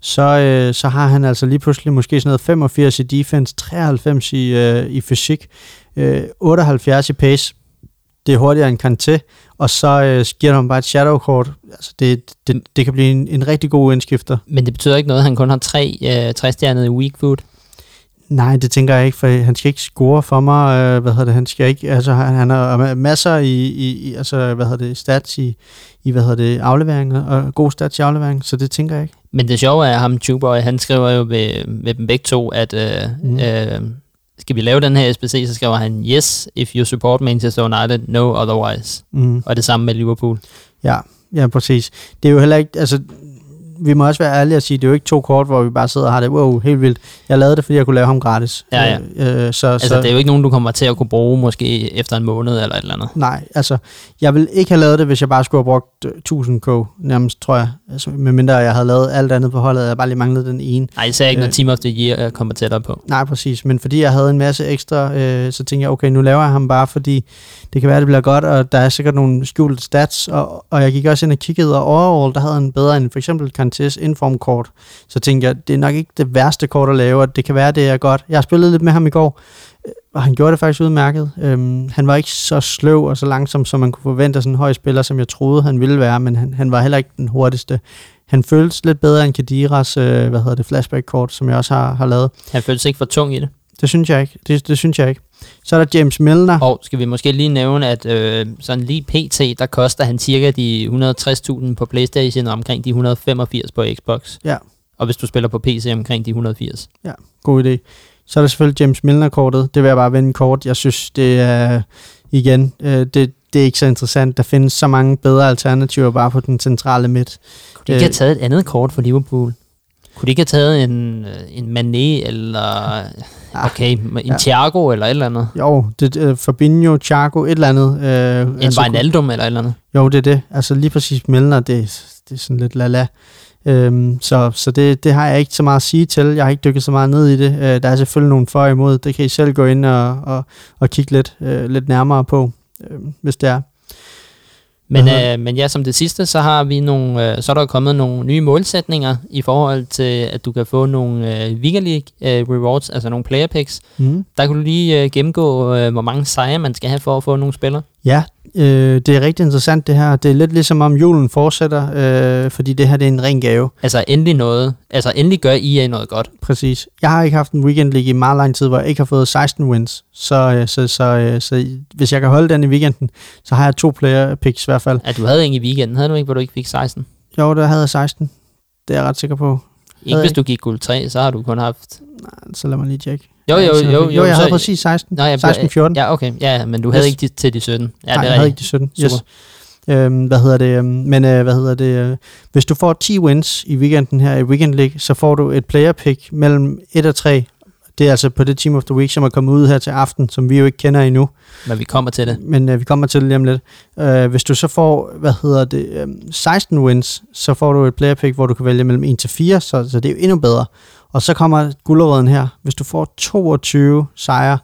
så, øh, så har han altså lige pludselig måske sådan noget 85 i defense, 93 i, øh, i fysik, øh, 78 i pace. Det er hurtigere end Kanté, og så øh, giver han bare et shadow-kort. Altså det, det, det kan blive en, en rigtig god indskifter. Men det betyder ikke noget, at han kun har tre, øh, tre stjerner i weak food. Nej, det tænker jeg ikke, for han skal ikke score for mig. Øh, hvad hedder det? Han skal ikke, altså han, han har masser i, i, i altså hvad hedder det, stats i, i hvad hedder det, afleveringer, og god stats i aflevering, så det tænker jeg ikke. Men det sjove er, at ham Tubeboy, han skriver jo ved, ved dem begge to, at øh, Mm. øh, skal vi lave den her SBC, så skriver han, yes, if you support Manchester United, no otherwise. Mm. Og det samme med Liverpool. Ja, ja, præcis. Det er jo heller ikke, altså, vi må også være ærlige og sige, det er jo ikke to kort, hvor vi bare sidder og har det, wow, helt vildt. Jeg lavede det, fordi jeg kunne lave ham gratis. Ja, ja. Øh, øh, så, Altså, så, det er jo ikke nogen, du kommer til at kunne bruge måske efter en måned eller et eller andet. Nej, altså, jeg vil ikke have lavet det, hvis jeg bare skulle have brugt øh, 1000k, nærmest, tror jeg. Altså, medmindre jeg havde lavet alt andet på holdet, jeg bare lige manglede den ene. Nej, især ikke, når Øh. Team of the Year kommer tættere på. Nej, præcis. Men fordi jeg havde en masse ekstra, øh, så tænkte jeg, okay, nu laver jeg ham bare, fordi det kan være, det bliver godt, og der er sikkert nogle skjulte stats, og, og jeg gik også ind og kiggede, og overall, der havde han bedre end for eksempel Kantés informkort. Så tænkte jeg, det er nok ikke det værste kort at lave, og det kan være, det er godt. Jeg har spillet lidt med ham i går, øh, og han gjorde det faktisk udmærket. Øhm, han var ikke så sløv og så langsom, som man kunne forvente af sådan en høj spiller, som jeg troede, han ville være, men han, han var heller ikke den hurtigste. Han føltes lidt bedre end Kadiras, øh, hvad hedder det, flashback-kort, som jeg også har, har lavet. Han følte sig ikke for tung i det. Det synes jeg ikke. Det, det synes jeg ikke. Så er der James Milner. Og skal vi måske lige nævne, at øh, sådan lige pt, der koster han cirka de 160.000 på Playstation og omkring de 185 på Xbox. Ja. Og hvis du spiller på PC omkring de 180. God idé. Så er der selvfølgelig James Milner-kortet. Det vil jeg bare vende kort. Jeg synes, det er, igen, øh, det, det er ikke så interessant. Der findes så mange bedre alternativer bare på den centrale midt. Kunne de ikke Øh. have taget et andet kort for Liverpool? Kunne de ikke have taget en, øh, en Mané eller... Okay, en Ah, ja. Thiago eller et eller andet? Jo, det, øh, Fabinho, Thiago, et eller andet. Øh, En altså, Wijnaldum eller et eller andet? Jo, det er det. Altså lige præcis Milner, det, det er sådan lidt lala. Øhm, så så det, det har jeg ikke så meget at sige til. Jeg har ikke dykket så meget ned i det. Øh, der er selvfølgelig nogle for og imod. Det kan I selv gå ind og, og, og kigge lidt, øh, lidt nærmere på, øh, hvis det er. Men, Aha. øh, men ja, som det sidste, så har vi nogle, øh, så er der kommet nogle nye målsætninger i forhold til, at du kan få nogle øh, League øh, rewards, altså nogle player picks. Mm. Der kan du lige øh, gennemgå, øh, hvor mange sejre man skal have for at få nogle spillere. Ja, øh, det er rigtig interessant det her. Det er lidt ligesom om julen fortsætter, øh, fordi det her det er en ren gave. Altså endelig noget, altså endelig gør EA noget godt. Præcis. Jeg har ikke haft en weekend i meget lang tid, hvor jeg ikke har fået 16 wins. Så, øh, så, så, øh, så hvis jeg kan holde den i weekenden, så har jeg to player picks i hvert fald. At du havde en i weekenden, havde du ikke, hvor du ikke fik 16? Jo, der havde jeg 16. Det er jeg ret sikker på. Ikke Havde hvis du gik guld 3, så har du kun haft... Så lad mig lige tjekke. Jo, jo, Altså, jo, jo. jo jeg så, havde præcis 16. Nå, jeg, 16-14. Ja, okay. Ja, men du havde Yes. ikke de, til de 17. Ja, Nej, det jeg havde ikke de 17. Super. Yes. Øhm, hvad hedder det? øhm, Men øh, hvad hedder det? Øh, hvis du får 10 wins i weekenden her i Weekend League, så får du et player pick mellem 1 og 3. Det er altså på det Team of the Week, som er kommet ud her til aften, som vi jo ikke kender endnu. Men vi kommer til det. Men øh, vi kommer til det lige om lidt. Øh, hvis du så får, hvad hedder det, øh, 16 wins, så får du et player pick, hvor du kan vælge mellem 1 til 4, så, så det er jo endnu bedre. Og så kommer guldråden her. Hvis du får 22 sejre,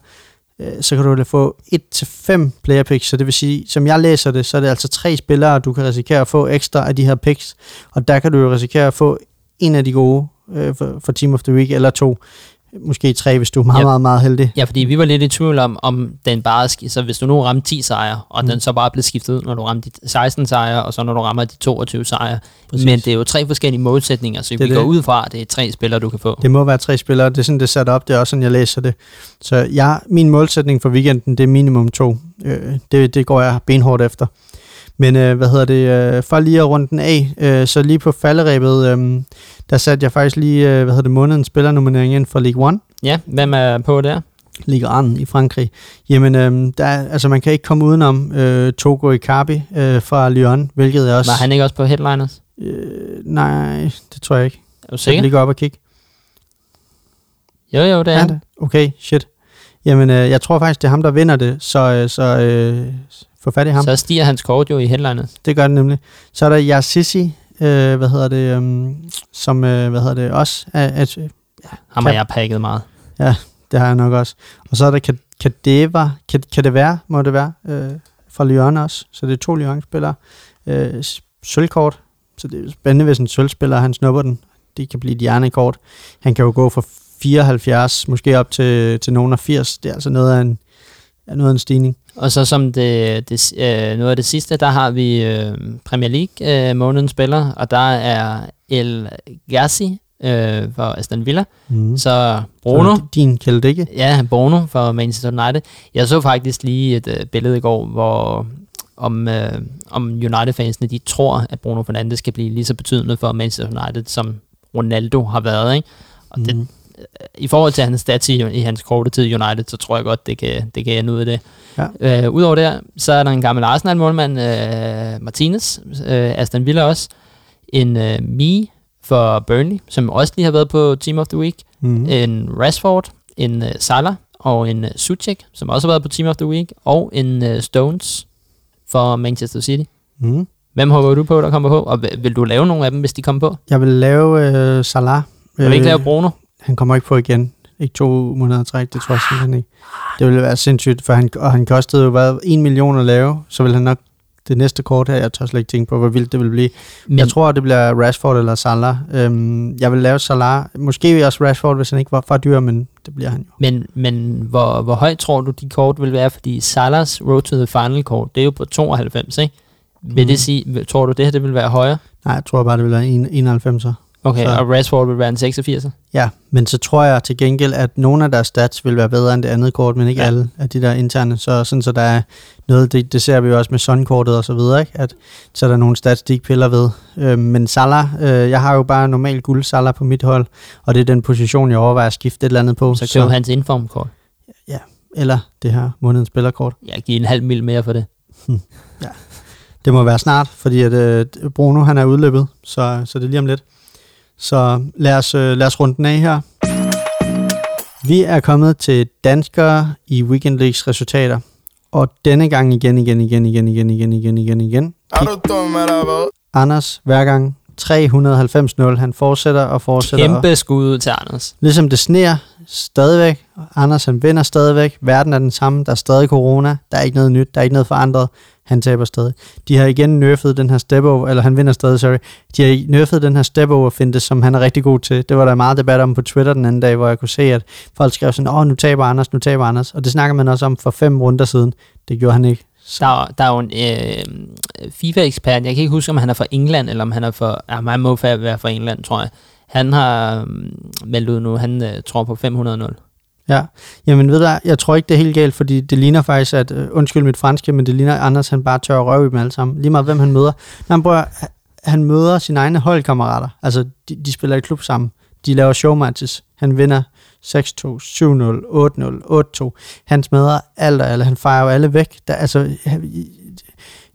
øh, så kan du få 1 til 5 player picks. Så det vil sige, som jeg læser det, så er det altså tre spillere, du kan risikere at få ekstra af de her picks. Og der kan du jo risikere at få en af de gode øh, for, for Team of the Week, eller to. Måske tre, hvis du er meget, Ja. meget, meget heldig. Ja, fordi vi var lidt i tvivl om, om den bare... Så hvis du nu ramte 10 sejre, og Mm. den så bare blev skiftet ud, når du ramte de 16 sejre, og så når du rammer de 22 sejre. Præcis. Men det er jo tre forskellige målsætninger, så Det vi er går det. ud fra, at det er tre spillere, du kan få. Det må være tre spillere. Det er sådan, det er sat op. Det er også sådan, jeg læser det. Så jeg, min målsætning for weekenden, det er minimum to. Øh, det, det går jeg benhårdt efter. Men øh, hvad hedder det? Øh, for lige at runde den af, øh, så lige på falderæbet, øh, der satte jeg faktisk lige, øh, hvad hedder det, månedens spillernominering ind for League One. Ja, hvem er på der? Ligue 1 i Frankrig. Jamen, øh, der, er- altså man kan ikke komme udenom øh, Togo Icardi øh, fra Lyon, hvilket er også... Var han ikke også på headliners? Øh, nej, det tror jeg ikke. Er du Jeg kan sikker? lige gå op og kigge. Jo, jo, det er Er han. det? Okay, shit. Jamen, øh, jeg tror faktisk, det er ham, der vinder det, så, øh, så øh, få fat i ham. Så. Stiger hans kort jo i headliners. Det gør det nemlig. Så er der Yassisi, øh, hvad hedder det, øh, som, øh, hvad hedder det, også er, at, Ham har jeg pakket meget. det har jeg nok også. Og så er der Ka- Kadeva, kan, kan det være, må det være, øh, fra Lyon også. Så det er to Lyon-spillere. Øh, sølvkort, så det er spændende, hvis en sølvspiller, han snupper den. Det kan blive et hjernekort. Han kan jo gå fra 74, måske op til, til nogen af 80. Det er altså noget af en, er noget af en stigning. Og så som det, det, øh, noget af det sidste, der har vi øh, Premier League øh, månedens spiller, og der er El Gassi øh, for Aston Villa. Mm. Så Bruno, Så Din kælde ikke? ja, Bruno for Manchester United. Jeg så faktisk lige et øh, billede i går, hvor om, øh, om United-fansene, de tror, at Bruno Fernandes skal blive lige så betydende for Manchester United, som Ronaldo har været, ikke? Og det, Mm. I forhold til hans stats i, i hans korte tid i United, så tror jeg godt, det kan, det kan ende ud af det. Ja. Øh, Udover der, så er der en gammel Arsenal-målmand, øh, Martinez, øh, Aston Villa også, en øh, Mi for Burnley, som også lige har været på Team of the Week, Mm. en Rashford, en øh, Salah og en øh, Suchek, som også har været på Team of the Week, og en øh, Stones for Manchester City. Mm. Hvem håber du på, der kommer på? Og vil, vil du lave nogle af dem, hvis de kommer på? Jeg vil lave øh, Salah. Jeg vil ikke lave Bruno. Han kommer ikke på igen. Ikke to måneder træk, det tror jeg simpelthen ikke. Det ville være sindssygt, for han, og han kostede jo hvad, 1 million at lave, så vil han nok det næste kort her, jeg tør slet ikke tænke på, hvor vildt det vil blive. Men, jeg tror, det bliver Rashford eller Salah. Øhm, jeg vil lave Salah. Måske også Rashford, hvis han ikke var for dyr, men det bliver han jo. men, men hvor, hvor højt tror du, de kort vil være? Fordi Salahs Road to the Final kort, det er jo på 92, ikke? Vil Mm. det sige, tror du, det her det vil være højere? Nej, jeg tror bare, det vil være en- 91'er. Okay, Så- og Rashford vil være en 86. Ja, men så tror jeg til gengæld, at nogle af deres stats vil være bedre end det andet kort, men ikke Ja. ja. alle af de der interne. Så sådan så der er noget, det, det ser vi jo også med Sun-kortet og så videre, ikke? At, så er der nogle stats, de ikke piller ved. Øh, men Salah, øh, jeg har jo bare normal guld Salah på mit hold, og det er den position, jeg overvejer at skifte et eller andet på. Så køb hans informkort. Eller det her månedens spillerkort. Jeg giver en halv mil mere for det. Det må være snart, fordi at, øh, Bruno han er udløbet, så, så det er lige om lidt. Så lad os, øh, lad os runde den af her. Vi er kommet til danskere i Weekend Leagues resultater. Og denne gang igen, igen, igen, igen, igen, igen, igen, igen, igen. Hvad? Anders hver gang 390-0. Han fortsætter og fortsætter. Kæmpe skud ud til Anders. Ligesom det sneer stadigvæk. Anders han vinder stadigvæk. Verden er den samme. Der er stadig corona. Der er ikke noget nyt. Der er ikke noget forandret. Han taber stadig. De har igen nerfed den her step over, eller han vinder stadig, sorry. De har nerfed den her step over finte, som han er rigtig god til. Det var der meget debat om på Twitter den anden dag, hvor jeg kunne se, at folk skrev sådan, åh, nu taber Anders, nu taber Anders. Og det snakker man også om for fem runder siden. Det gjorde han ikke. Så, Der, der er jo en øh, FIFA-ekspert, jeg kan ikke huske, om han er fra England, eller om han er fra, ja, han må være fra England, tror jeg. Han har øh, meldt ud nu, han øh, tror på 500-0. ja. Jamen ved du, jeg tror ikke, det er helt galt, fordi det ligner faktisk, at, øh, undskyld mit franske, men det ligner, at Anders han bare tør røve i dem alle sammen. Lige meget, hvem han møder. Når han, prøver, han møder sine egne holdkammerater. Altså, de, de spiller i klub sammen. De laver showmatches. Han vinder 6-2, 7-0, 8-0, 8-2. Han smadrer alt og alle. Han fejrer jo alle væk. Der, altså,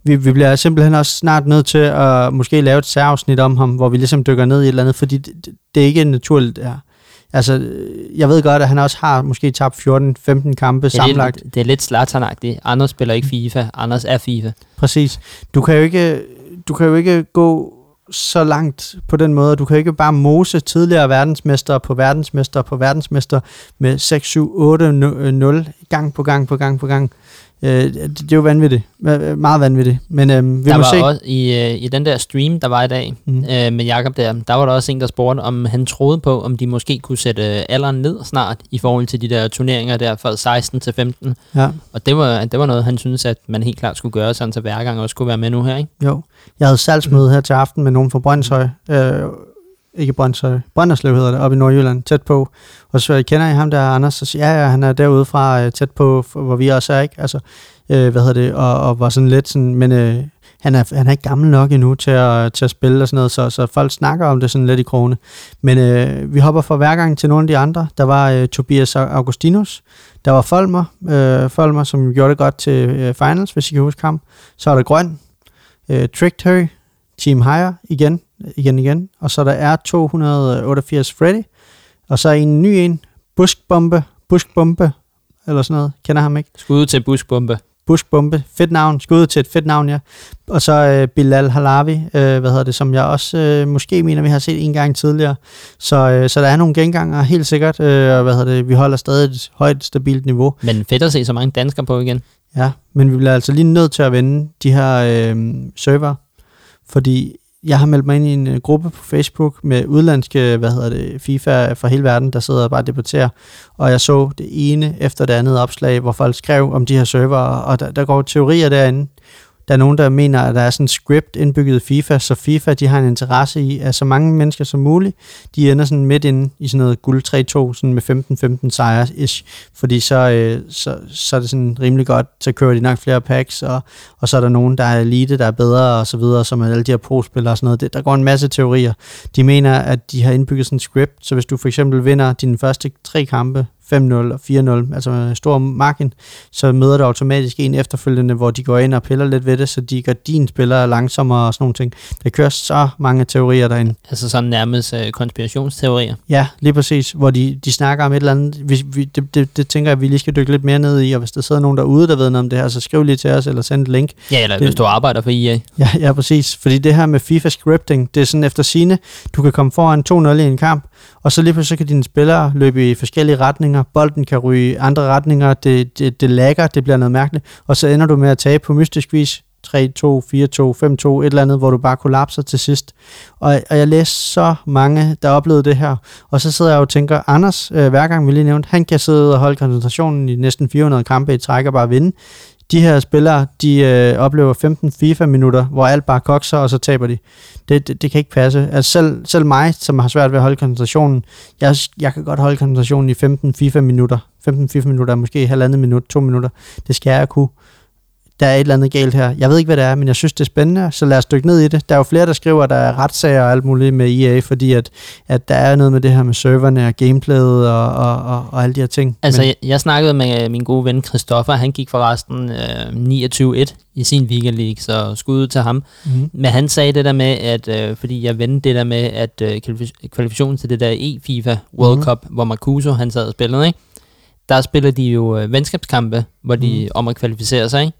vi, vi bliver simpelthen også snart nødt til at måske lave et særafsnit om ham, hvor vi ligesom dykker ned i et eller andet, fordi det, det, det er ikke naturligt det her. Altså, jeg ved godt, at han også har måske tabt 14-15 kampe Det sammenlagt. lidt, det er lidt slaternagtigt. Anders spiller ikke FIFA, Anders er FIFA. Præcis. Du kan jo ikke, du kan jo ikke gå så langt på den måde. Du kan ikke bare mose tidligere verdensmester på verdensmester på verdensmester med 6, 7, 8, 0 gang på gang på gang på gang. Øh, det, det er jo vanvittigt. Meget vanvittigt. Men øh, vi der må var se. også i, øh, i den der stream, der var i dag mm. øh, med Jakob der, der var der også en, der spurgte, om han troede på, om de måske kunne sætte øh, alderen ned snart i forhold til de der turneringer der fra 16 til 15. Ja, Og det var, det var noget, han synes, at man helt klart skulle gøre, sådan så hver gang også kunne være med nu her, ikke? jo. Jeg havde salgsmøde her til aften med nogen fra Brøndshøj. Øh, ikke Brøndshøj. Øh, Brønderslev hedder det, oppe i Nordjylland, tæt på. Og så kender I ham der, Anders? Så siger ja, ja, han er derude fra øh, tæt på, hvor vi også er, ikke? Altså, øh, hvad hedder det? Og, og var sådan lidt sådan, men øh, han, er, han er ikke gammel nok endnu til at, til at spille og sådan noget, så, så folk snakker om det sådan lidt i krone. Men øh, vi hopper fra hver gang til nogle af de andre. Der var øh, Tobias Augustinus, der var Folmer, øh, Folmer, som gjorde det godt til øh, finals, hvis I kan huske ham. Så er der Grøn, øh, Trickterry, Team Higher igen, igen, igen. Og så der er 288 Freddy. Og så en ny en, Buskbombe, Buskbombe, eller sådan noget. Kender ham ikke? Skud til buskbombe. Buskbombe, fedt navn, skud til et fedt navn, ja. Og så øh, Bilal Halavi, øh, hvad hedder det, som jeg også øh, måske mener, vi har set en gang tidligere. Så, øh, så der er nogle genganger, helt sikkert. Øh, og hvad hedder det, vi holder stadig et højt, stabilt niveau. Men fedt at se så mange danskere på igen. Ja, men vi bliver altså lige nødt til at vende de her øh, server, fordi jeg har meldt mig ind i en øh, gruppe på Facebook med udlandske, hvad hedder det, FIFA fra hele verden, der sidder og bare debatterer, og jeg så det ene efter det andet opslag, hvor folk skrev om de her server, og der, der går teorier derinde. Der er nogen, der mener, at der er sådan en script indbygget i FIFA, så FIFA de har en interesse i, at så mange mennesker som muligt, de ender sådan midt inde i sådan noget guld 3-2, sådan med 15-15 sejre ish, fordi så, øh, så, så er det sådan rimelig godt, så kører de nok flere packs, og, og så er der nogen, der er elite, der er bedre, og så videre, som alle de her pro-spillere og sådan noget. Det, der går en masse teorier. De mener, at de har indbygget sådan en script, så hvis du for eksempel vinder dine første tre kampe, 5-0 og 4-0, altså med stor margin, så møder du automatisk en efterfølgende, hvor de går ind og piller lidt ved det, så de gør dine spillere langsommere og sådan nogle ting. Der kører så mange teorier derinde. Altså sådan nærmest øh, konspirationsteorier. Ja, lige præcis, hvor de, de snakker om et eller andet. Vi, vi, det, det, det tænker jeg, at vi lige skal dykke lidt mere ned i, og hvis der sidder nogen derude, der ved noget om det her, så skriv lige til os, eller send et link. Ja, eller Det- hvis du arbejder for EA. Ja, ja, præcis. Fordi det her med FIFA scripting, det er sådan efter sine, du kan komme foran 2-0 i en kamp, og så lige pludselig kan dine spillere løbe i forskellige retninger, bolden kan ryge i andre retninger, det, det, det lagger, det bliver noget mærkeligt, og så ender du med at tage på mystisk vis 3-2, 4-2, 5-2, et eller andet, hvor du bare kollapser til sidst. Og, og jeg læste så mange, der oplevede det her, og så sidder jeg og tænker, Anders, øh, hver gang vi lige nævnte, han kan sidde og holde koncentrationen i næsten 400 kampe i træk og bare vinde. de her spillere, de øh, oplever 15 FIFA-minutter, hvor alt bare kokser, og så taber de. Det, det, det kan ikke passe. Altså selv, selv mig, som har svært ved at holde koncentrationen, jeg, jeg kan godt holde koncentrationen i 15 FIFA-minutter. 15 FIFA-minutter, måske halvandet minut, to minutter. Det skal jeg kunne der er et eller andet galt her. Jeg ved ikke, hvad det er, men jeg synes, det er spændende, så lad os dykke ned i det. Der er jo flere, der skriver, at der er retssager og alt muligt med EA, fordi at, at der er noget med det her med serverne og gameplayet og, og, og, og alle de her ting. Altså, men, jeg, jeg snakkede med min gode ven Christoffer, han gik forresten øh, 29-1 i sin weekend league, så skud til ham. Mm-hmm. Men han sagde det der med, at øh, fordi jeg vendte det der med, at øh, kvalifikationen til det der e-FIFA World mm-hmm. Cup, hvor Marcuso han sad og spillede, ikke? der spiller de jo øh, venskabskampe, hvor de mm. om at kvalificere sig, ikke?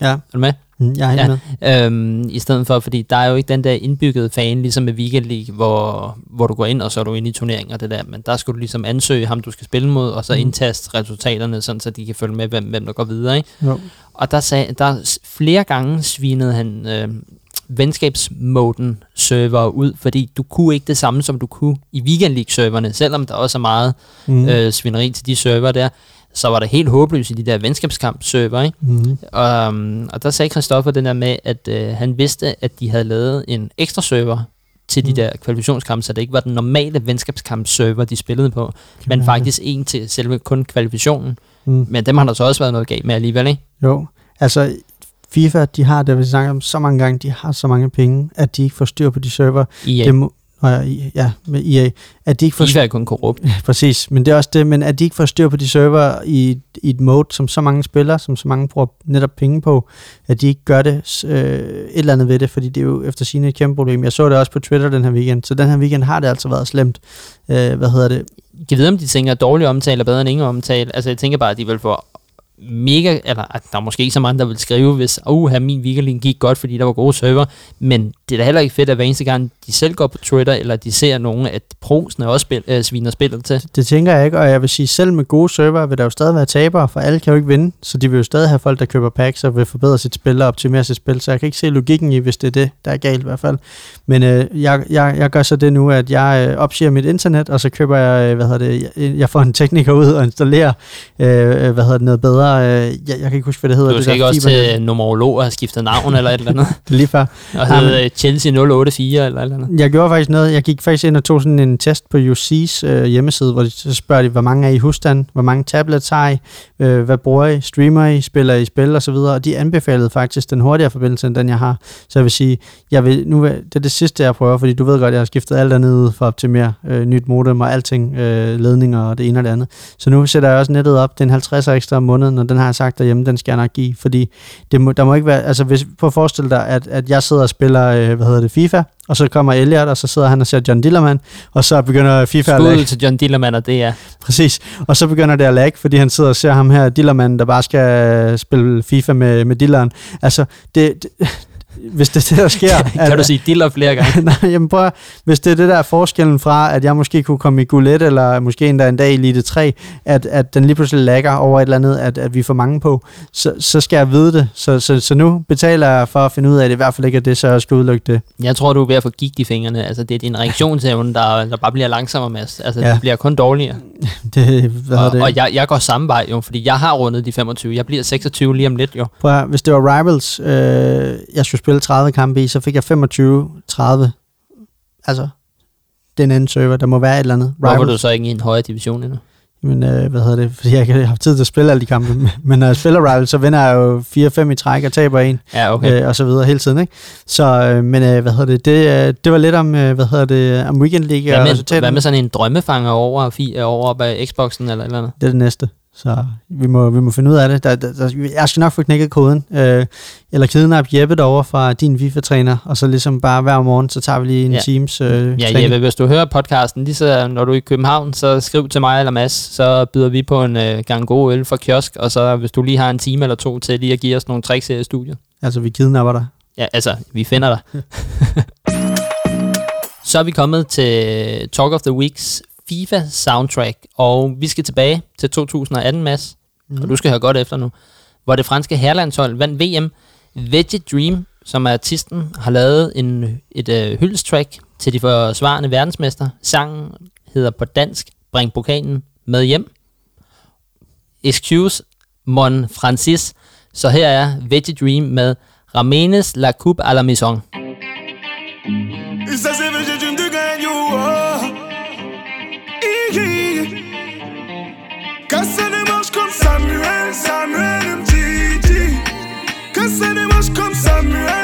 Ja. Er du med? Mm, jeg er ja. med. Øhm, I stedet for, fordi der er jo ikke den der indbyggede fan, ligesom med Weekend League, hvor, hvor du går ind, og så er du inde i turneringer det der. Men der skal du ligesom ansøge ham, du skal spille mod, og så mm. indtaste resultaterne, sådan, så de kan følge med, hvem, hvem der går videre. Ikke? Jo. Og der, sag, der flere gange svinede han øh, venskabsmoden server ud, fordi du kunne ikke det samme, som du kunne i Weekend League-serverne, selvom der også er meget mm. øh, svineri til de server der så var det helt håbløst i de der venskabskamp-server, ikke? Mm-hmm. Og, um, og der sagde Christoffer den der med, at øh, han vidste, at de havde lavet en ekstra server til de mm. der kvalifikationskampe, så det ikke var den normale venskabskamp-server, de spillede på, kan men faktisk en til selve kun kvalifikationen. Mm. Men dem har der så også været noget galt med alligevel, ikke? Jo, altså FIFA, de har, det vi snakker om så mange gange, de har så mange penge, at de ikke får styr på de server. EA. Det må, ja, med EA, at de ikke får... FIFA er kun korrupt. Præcis, men det er også det, men at de ikke får styr på de server i, i et mode, som så mange spiller, som så mange bruger netop penge på, at de ikke gør det øh, et eller andet ved det, fordi det er jo efter sine et kæmpe problem. Jeg så det også på Twitter den her weekend, så den her weekend har det altså været slemt. Øh, hvad hedder det? Jeg ved, om de tænker, at dårlig omtale er bedre end ingen omtale. Altså, jeg tænker bare, at de vil få mega, eller at der er måske ikke så mange, der vil skrive, hvis, uh, her min weekend gik godt, fordi der var gode server, men det er da heller ikke fedt, at hver eneste gang, de selv går på Twitter, eller de ser nogen, at prosene også spil, øh, sviner spillet til. Det tænker jeg ikke, og jeg vil sige, selv med gode server, vil der jo stadig være tabere, for alle kan jo ikke vinde, så de vil jo stadig have folk, der køber packs og vil forbedre sit spil og optimere sit spil, så jeg kan ikke se logikken i, hvis det er det, der er galt i hvert fald. Men øh, jeg, jeg, jeg gør så det nu, at jeg øh, opsiger mit internet, og så køber jeg, øh, hvad hedder det, jeg, jeg får en tekniker ud og installerer, øh, øh hvad hedder det, noget bedre, øh, jeg, jeg kan ikke huske, hvad det hedder. Du skal det ikke også til numerolog og have skiftet navn eller et eller andet? det er lige før. Og hedde Chelsea 084 eller et eller andet? Jeg gjorde faktisk noget, jeg gik faktisk ind og tog sådan en test på UC's øh, hjemmeside, hvor de, så spørger de, hvor mange er I husstand, hvor mange tablets har I, øh, hvad bruger I, streamer I, spiller I spil og så videre, og de anbefalede faktisk den hurtigere forbindelse, end den jeg har. Så jeg vil sige, jeg vil, nu, det er det sidste, jeg prøver, fordi du ved godt, jeg har skiftet alt andet ud for at optimere øh, nyt modem og alting, øh, ledninger og det ene og det andet. Så nu sætter jeg også nettet op, den 50 ekstra om måneden, og den har jeg sagt derhjemme, den skal jeg nok give, fordi det må, der må ikke være, altså hvis, prøv at forestille dig, at, at jeg sidder og spiller, øh, hvad hedder det, FIFA, og så kommer Elliot, og så sidder han og ser John Dillermand, og så begynder FIFA Skud at lag. til John Dillermand, og det er... Præcis, og så begynder det at lag, fordi han sidder og ser ham her, Dillermand, der bare skal spille FIFA med, med Dilleren. Altså, det, det hvis det er det, der sker... kan, at, du sige diller flere gange? nej, jamen prøv hvis det er det der forskellen fra, at jeg måske kunne komme i guld 1, eller måske endda en dag i Elite 3, at, at den lige pludselig lægger over et eller andet, at, at vi får mange på, så, så skal jeg vide det. Så, så, så nu betaler jeg for at finde ud af, at det i hvert fald ikke er det, så jeg skal udelukke det. Jeg tror, du er ved at få gigt i fingrene. Altså, det er din reaktionsevne, der, der bare bliver langsommere med. Altså, ja. det bliver kun dårligere. det, hvad og, det? og jeg, jeg går samme vej jo, fordi jeg har rundet de 25. Jeg bliver 26 lige om lidt jo. Prøv hvis det var Rivals, øh, jeg skulle spille 30 kampe i, så fik jeg 25-30. Altså, den anden server, der må være et eller andet. Hvorfor er du så ikke i en højere division endnu? Men øh, hvad hedder det? Fordi jeg ikke har haft tid til at spille alle de kampe. Men når jeg spiller Rival, så vinder jeg jo 4-5 i træk og taber en. Ja, okay. Øh, og så videre hele tiden, ikke? Så, øh, men øh, hvad hedder det? Det, øh, det var lidt om, øh, hvad hedder det, om Weekend League. Hvad med, hvad med sådan en drømmefanger over, over på Xboxen eller eller andet? Det er det næste. Så vi må, vi må finde ud af det. Der, der, der, jeg skal nok få knækket koden. Øh, eller kidnap Jeppe derover fra din FIFA-træner, og så ligesom bare hver morgen, så tager vi lige en ja. Teams øh, Ja, Jeppe, hvis du hører podcasten, lige så når du er i København, så skriv til mig eller Mads, så byder vi på en øh, gang god øl fra kiosk, og så hvis du lige har en time eller to til lige at give os nogle tricks her i studiet. Altså, vi kidnapper dig? Ja, altså, vi finder dig. så er vi kommet til Talk of the Weeks FIFA soundtrack, og vi skal tilbage til 2018, Mads, mm. og du skal høre godt efter nu, hvor det franske herlandshold vandt VM. Veggie Dream, som er artisten, har lavet en, et uh, hyldstrack til de forsvarende verdensmester. Sangen hedder på dansk Bring pokalen med hjem. Excuse Mon Francis, Så her er Veggie Dream med Ramenes La Coupe à la Maison. Ça c'est vrai, j'ai de gagner. Samuel, Samuel, MGG. Que ça démarche comme Samuel.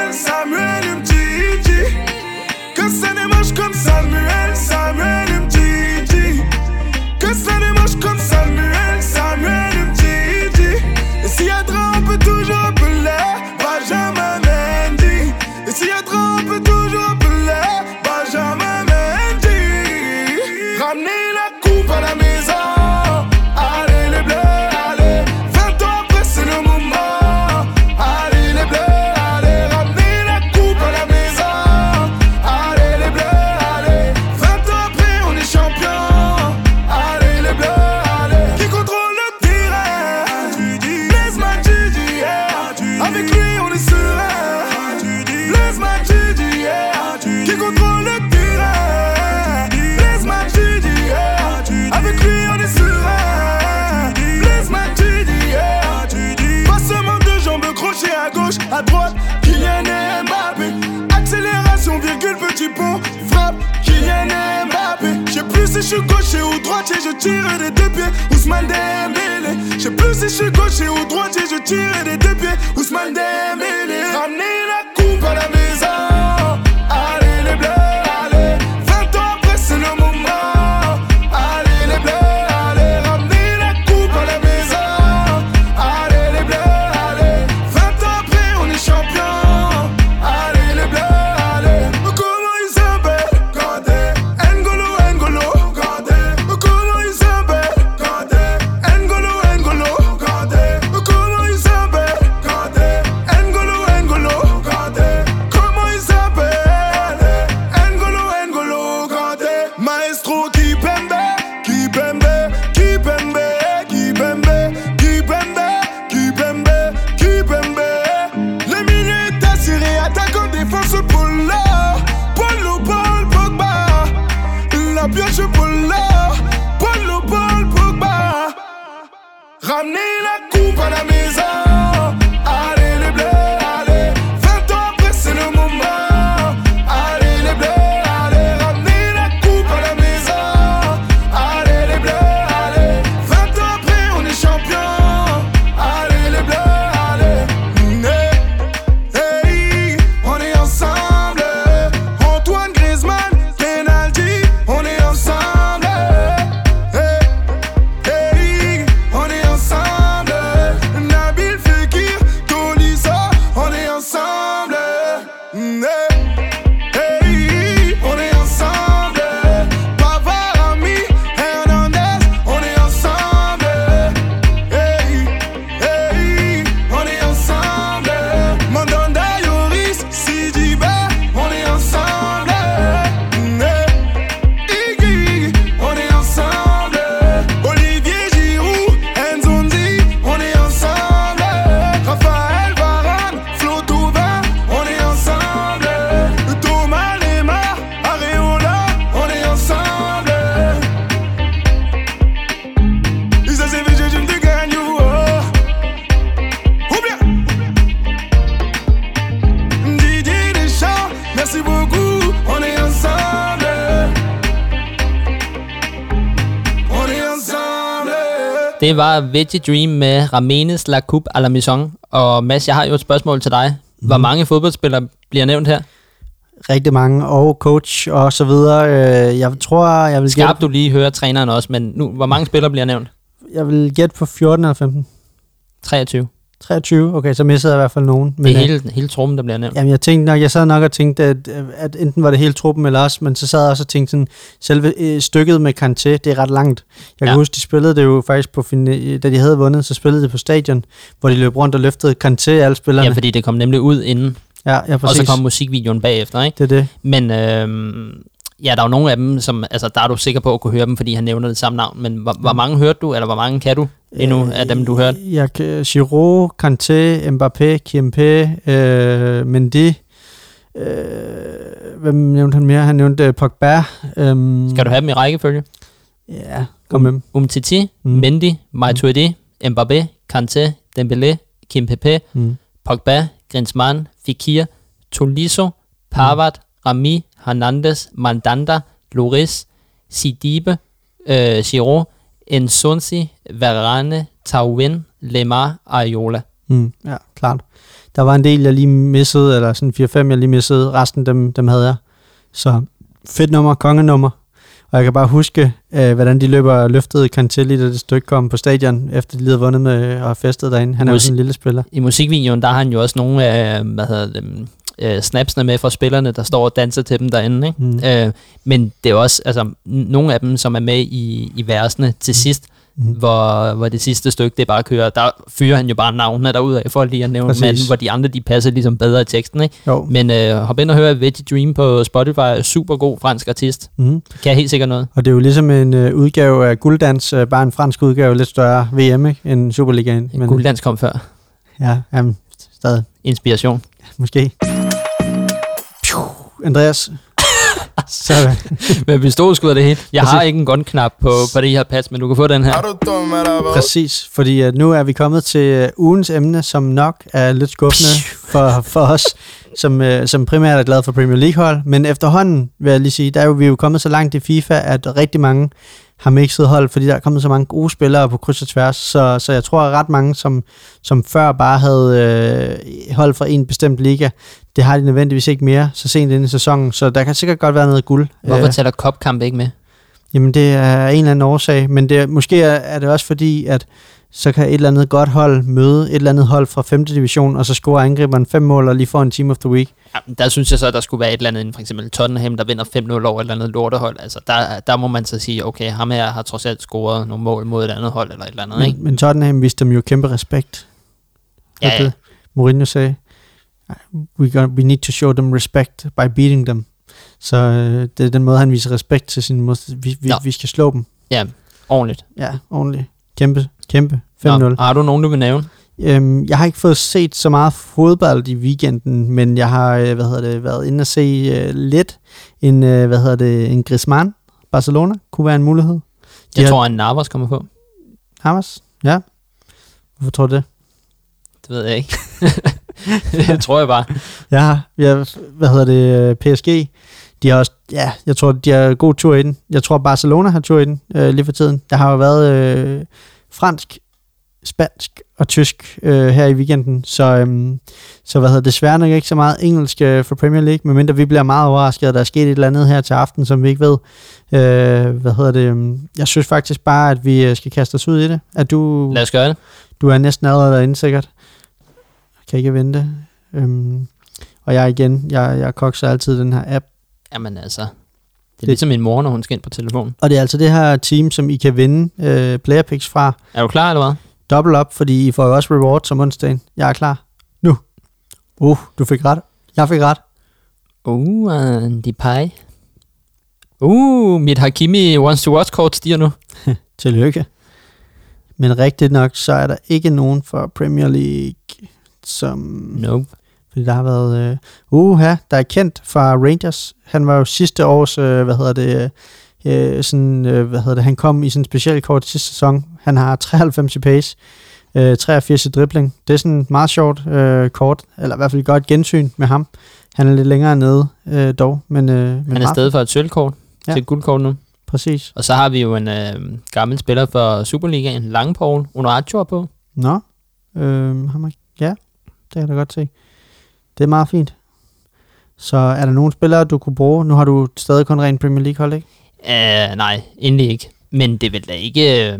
Je tire des deux pieds. Ousmane Dembélé. Je sais plus si je suis gaucher ou droitier, je tire des deux pieds. Ousmane Dembélé. Ramenez la Det var Veggie Dream med Ramenes La Coupe à la Maison. Og Mads, jeg har jo et spørgsmål til dig. Hvor Mhm. mange fodboldspillere bliver nævnt her? Rigtig mange, og coach og så videre. Øh, Jeg tror, jeg vil Skarp, gætte, du lige hører træneren også, men nu, hvor mange spillere bliver nævnt? jeg vil gætte på 14 eller 15. 23. 23, okay, så missede jeg i hvert fald nogen. Men det er øh, hele, hele truppen, der bliver nævnt. Jamen, jeg tænkte nok, jeg sad nok og tænkte, at, at enten var det hele truppen eller også, men så sad jeg også og tænkte sådan, selve øh, stykket med Kanté, det er ret langt. Jeg kan Ja. huske, de spillede det jo faktisk på, fin- da de havde vundet, så spillede det på stadion, hvor de løb rundt og løftede Kanté, alle spillerne. Ja, fordi det kom nemlig ud inden, ja, ja, og præcis. så kom musikvideoen bagefter, ikke? Det er det. Men øhm, ja, der er jo nogle af dem, som, altså der er du sikker på at kunne høre dem, fordi han nævner det samme navn, men hvor, hvor mange hørte du, eller hvor mange kan du endnu af dem, du hørte? Øh, Jeg kan, Giroud, Kanté, Mbappé, Kimpé, øh, Mendy, øh, hvem nævnte han mere? Han nævnte øh, Pogba. Øh, Skal du have dem i rækkefølge? Ja, kom med dem. Umtiti, Mm. mm. Mendy, Maituidi, Mbappé, Kanté, Dembélé, Kimpembe, Mm. Pogba, Griezmann, Fekir, Tolisso, Pavard, Rami, Hernandez, Mandanda, Loris, Sidibe, øh, Giroud, Ensonsi, Varane, Tauwen, Lemar Ayola. Mm. Ja, klart. Der var en del, jeg lige missede, eller sådan 4-5, jeg lige missede. Resten, dem, dem havde jeg. Så fedt nummer, kongenummer. Og jeg kan bare huske, øh, hvordan de løber og løftede Kantelli, da det stykke kom på stadion, efter de lige havde vundet med og festet derinde. Han er jo Musik- sådan en lille spiller. I musikvideoen, der har han jo også nogle af, hvad hedder det, øh, snapsene med fra spillerne, der står og danser til dem derinde. Ikke? Mm. Øh, men det er også, altså, nogle af dem, som er med i, i versene til sidst, Mm. hvor, hvor det sidste stykke, det bare kører, der fyrer han jo bare navnene derudad, for lige at nævne Præcis. men hvor de andre, de passer ligesom bedre i teksten, ikke? Jo. Men øh, hop ind og hør Veggie Dream på Spotify, super god fransk artist, Mm. kan helt sikkert noget. Og det er jo ligesom en øh, udgave af Gulddans, øh, bare en fransk udgave, lidt større VM, ikke? End Superligaen. Men, Gulddans kom før. Ja, jamen, stadig. Inspiration. Måske. Andreas. så, Med pistolskud og det hele. Jeg har Præcis. ikke en gun-knap på, på det her pas, men du kan få den her. Har er præcis, fordi at nu er vi kommet til øh, ugens emne, som nok er lidt skuffende for, for os, som, øh, som primært er glade for Premier League-hold. Men efterhånden, vil jeg lige sige, der er jo, vi er jo kommet så langt i FIFA, at rigtig mange har mixet hold, fordi der er kommet så mange gode spillere på kryds og tværs. Så, så jeg tror, at ret mange, som, som før bare havde øh, hold fra en bestemt liga, det har de nødvendigvis ikke mere så sent inde i sæsonen. Så der kan sikkert godt være noget guld. Hvorfor Øh, tæller Cupkamp ikke med? Jamen det er en eller anden årsag, men det måske er, er det også fordi, at så kan et eller andet godt hold møde et eller andet hold fra 5. division, og så scorer angriberen fem mål og lige får en team of the week. Ja, der synes jeg så, at der skulle være et eller andet, for eksempel Tottenham, der vinder 5-0 over et eller andet lortehold. Altså, der, der må man så sige, okay, ham her har trods alt scoret nogle mål mod et andet hold, eller et eller andet, ikke? Men, men Tottenham viste dem jo kæmpe respekt. Ja, ja. det? Mourinho sagde, we, got, we need to show them respect by beating them. Så øh, det er den måde, han viser respekt til sin modstander. Vi, vi, Nå. vi skal slå dem. Ja, ordentligt. Ja, ordentligt. Kæmpe, kæmpe. 5-0. Nå, har du nogen, du vil nævne? Øhm, jeg har ikke fået set så meget fodbold i weekenden, men jeg har øh, hvad hedder det, været inde og se øh, lidt en, øh, hvad hedder det, en Griezmann. Barcelona kunne være en mulighed. Jeg har- tror, at Navas kommer på. Hamas? Ja. Hvorfor tror du det? Det ved jeg ikke. det tror jeg bare. Ja, ja hvad hedder det, øh, PSG, de har også, ja, jeg tror, de har god tur i den. Jeg tror, Barcelona har tur i den øh, lige for tiden. Der har jo været øh, fransk, spansk og tysk øh, her i weekenden, så, øhm, så hvad hedder det, desværre nok ikke så meget engelsk øh, for Premier League, medmindre vi bliver meget overrasket, at der er sket et eller andet her til aften, som vi ikke ved. Øh, hvad hedder det, øhm, jeg synes faktisk bare, at vi øh, skal kaste os ud i det. At du, Lad os gøre det. du er næsten allerede derinde sikkert. Jeg kan ikke vente. Øhm, og jeg igen, jeg, jeg kokser altid den her app. Jamen altså, det er ligesom min mor, når hun skal ind på telefonen. Og det er altså det her team, som I kan vinde øh, player picks fra. Er du klar, eller hvad? Double up, fordi I får jo også rewards om onsdagen. Jeg er klar. Nu. Uh, du fik ret. Jeg fik ret. Uh, uh de pege. Uh, mit Hakimi wants to watch kort stiger nu. Tillykke. Men rigtigt nok, så er der ikke nogen for Premier League, som... Nope. Fordi der har været... Øh, uha, der er kendt fra Rangers. Han var jo sidste års, øh, hvad hedder det, øh, sådan, øh, hvad hedder det, han kom i sådan en speciel kort sidste sæson. Han har 93 i pace, øh, 83 i dribling. Det er sådan et meget sjovt øh, kort, eller i hvert fald godt gensyn med ham. Han er lidt længere nede øh, dog, men, øh, men Han er stedet for et sølvkort Ja. til et guldkort nu. Præcis. Og så har vi jo en øh, gammel spiller for Superligaen, Langpaul, Onoracho på. Nå, øh, ham er, ja, det kan jeg da godt se. Det er meget fint. Så er der nogle spillere, du kunne bruge? Nu har du stadig kun rent Premier League hold, ikke? Uh, nej, endelig ikke. Men det vil da ikke... Øh,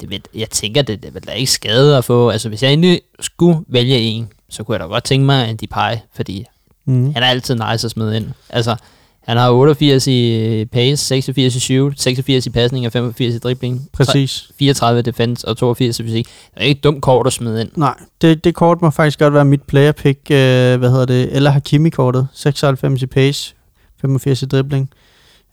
det vil, jeg tænker, det, det vil da ikke skade at få... Altså, hvis jeg endelig skulle vælge en, så kunne jeg da godt tænke mig en Depay, fordi Mm. han er altid nice at smide ind. Altså, han har 88 i pace, 86 i shoot, 86 i pasning og 85 i dribling. Præcis. 34 i defense og 82 i fysik. Det er ikke et dumt kort at smide ind. Nej, det, det kort må faktisk godt være mit player pick, øh, hvad hedder det, eller Hakimi-kortet, 96 i pace, 85 i dribling.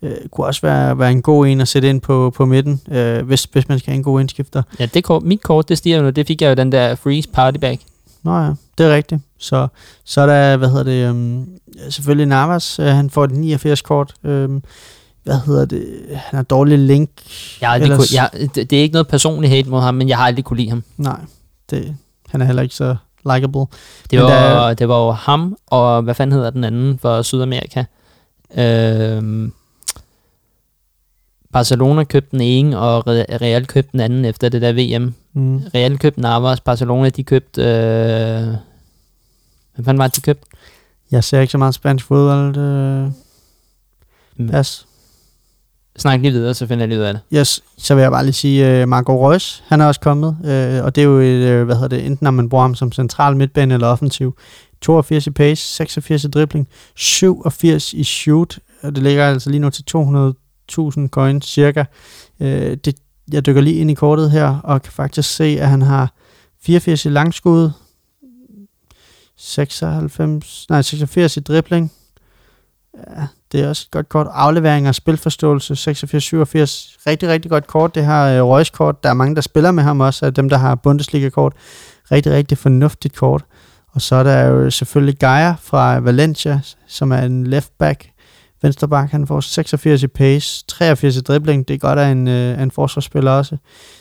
Øh, kunne også være, være en god en at sætte ind på, på midten, øh, hvis, hvis man skal have en god indskifter. Ja, det kort, mit kort, det stiger nu. Det fik jeg jo den der freeze party bag. Nå ja, det er rigtigt. Så, så er der, hvad hedder det, øhm, selvfølgelig Navas, øh, han får et 89 kort. Øhm, hvad hedder det, han har dårlig link. Jeg aldrig Ellers- kunne, jeg, det, det, er ikke noget personligt hate mod ham, men jeg har aldrig kunne lide ham. Nej, det, han er heller ikke så likable. Det var, der- det var jo ham, og hvad fanden hedder den anden for Sydamerika? Øhm, Barcelona købte den ene, og Re- Real købte den anden efter det der VM. Mm. Real købte Navas, Barcelona de købte... Øh, hvad fanden var det, de købte? Jeg ser ikke så meget spansk fodbold. Øh. Mm. Pas. Snak lige videre, så finder jeg lige ud af det. Yes, så vil jeg bare lige sige, uh, Marco Reus, han er også kommet, uh, og det er jo et, uh, hvad hedder det, enten når man bruger ham som central midtbane eller offensiv. 82 i pace, 86 i dribling, 87 i shoot, og det ligger altså lige nu til 200.000 coins cirka. Uh, det, jeg dykker lige ind i kortet her, og kan faktisk se, at han har 84 i langskud, 96, nej, 86 i dribling, Ja, det er også et godt kort. Afleveringer, spilforståelse, 86-87. Rigtig, rigtig godt kort. Det har øh, Reus-kort. Der er mange, der spiller med ham også, af dem, der har Bundesliga-kort. Rigtig, rigtig fornuftigt kort. Og så er der jo selvfølgelig Gaia fra Valencia, som er en left back. Venstre back, han får 86 i pace, 83 i dribling. Det er godt af en, øh, en forsvarsspiller også.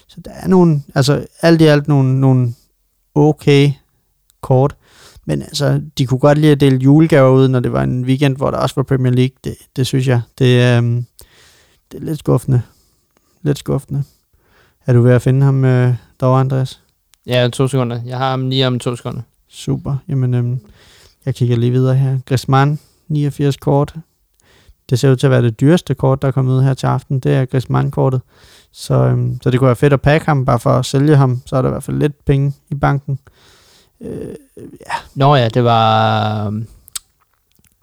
Så der er nogle, altså alt i alt nogle, nogle okay kort. Men altså, de kunne godt lide at dele julegaver ud, når det var en weekend, hvor der også var Premier League. Det, det synes jeg, det, øhm, det er lidt skuffende. Lidt skuffende. Er du ved at finde ham øh, derovre, Andreas? Ja, to sekunder. Jeg har ham lige om to sekunder. Super. Jamen, øhm, jeg kigger lige videre her. Griezmann, 89 kort. Det ser ud til at være det dyreste kort, der er kommet ud her til aften. Det er Griezmann-kortet. Så, øhm, så det kunne være fedt at pakke ham, bare for at sælge ham. Så er der i hvert fald lidt penge i banken. Øh, Nå ja, det var... øhm,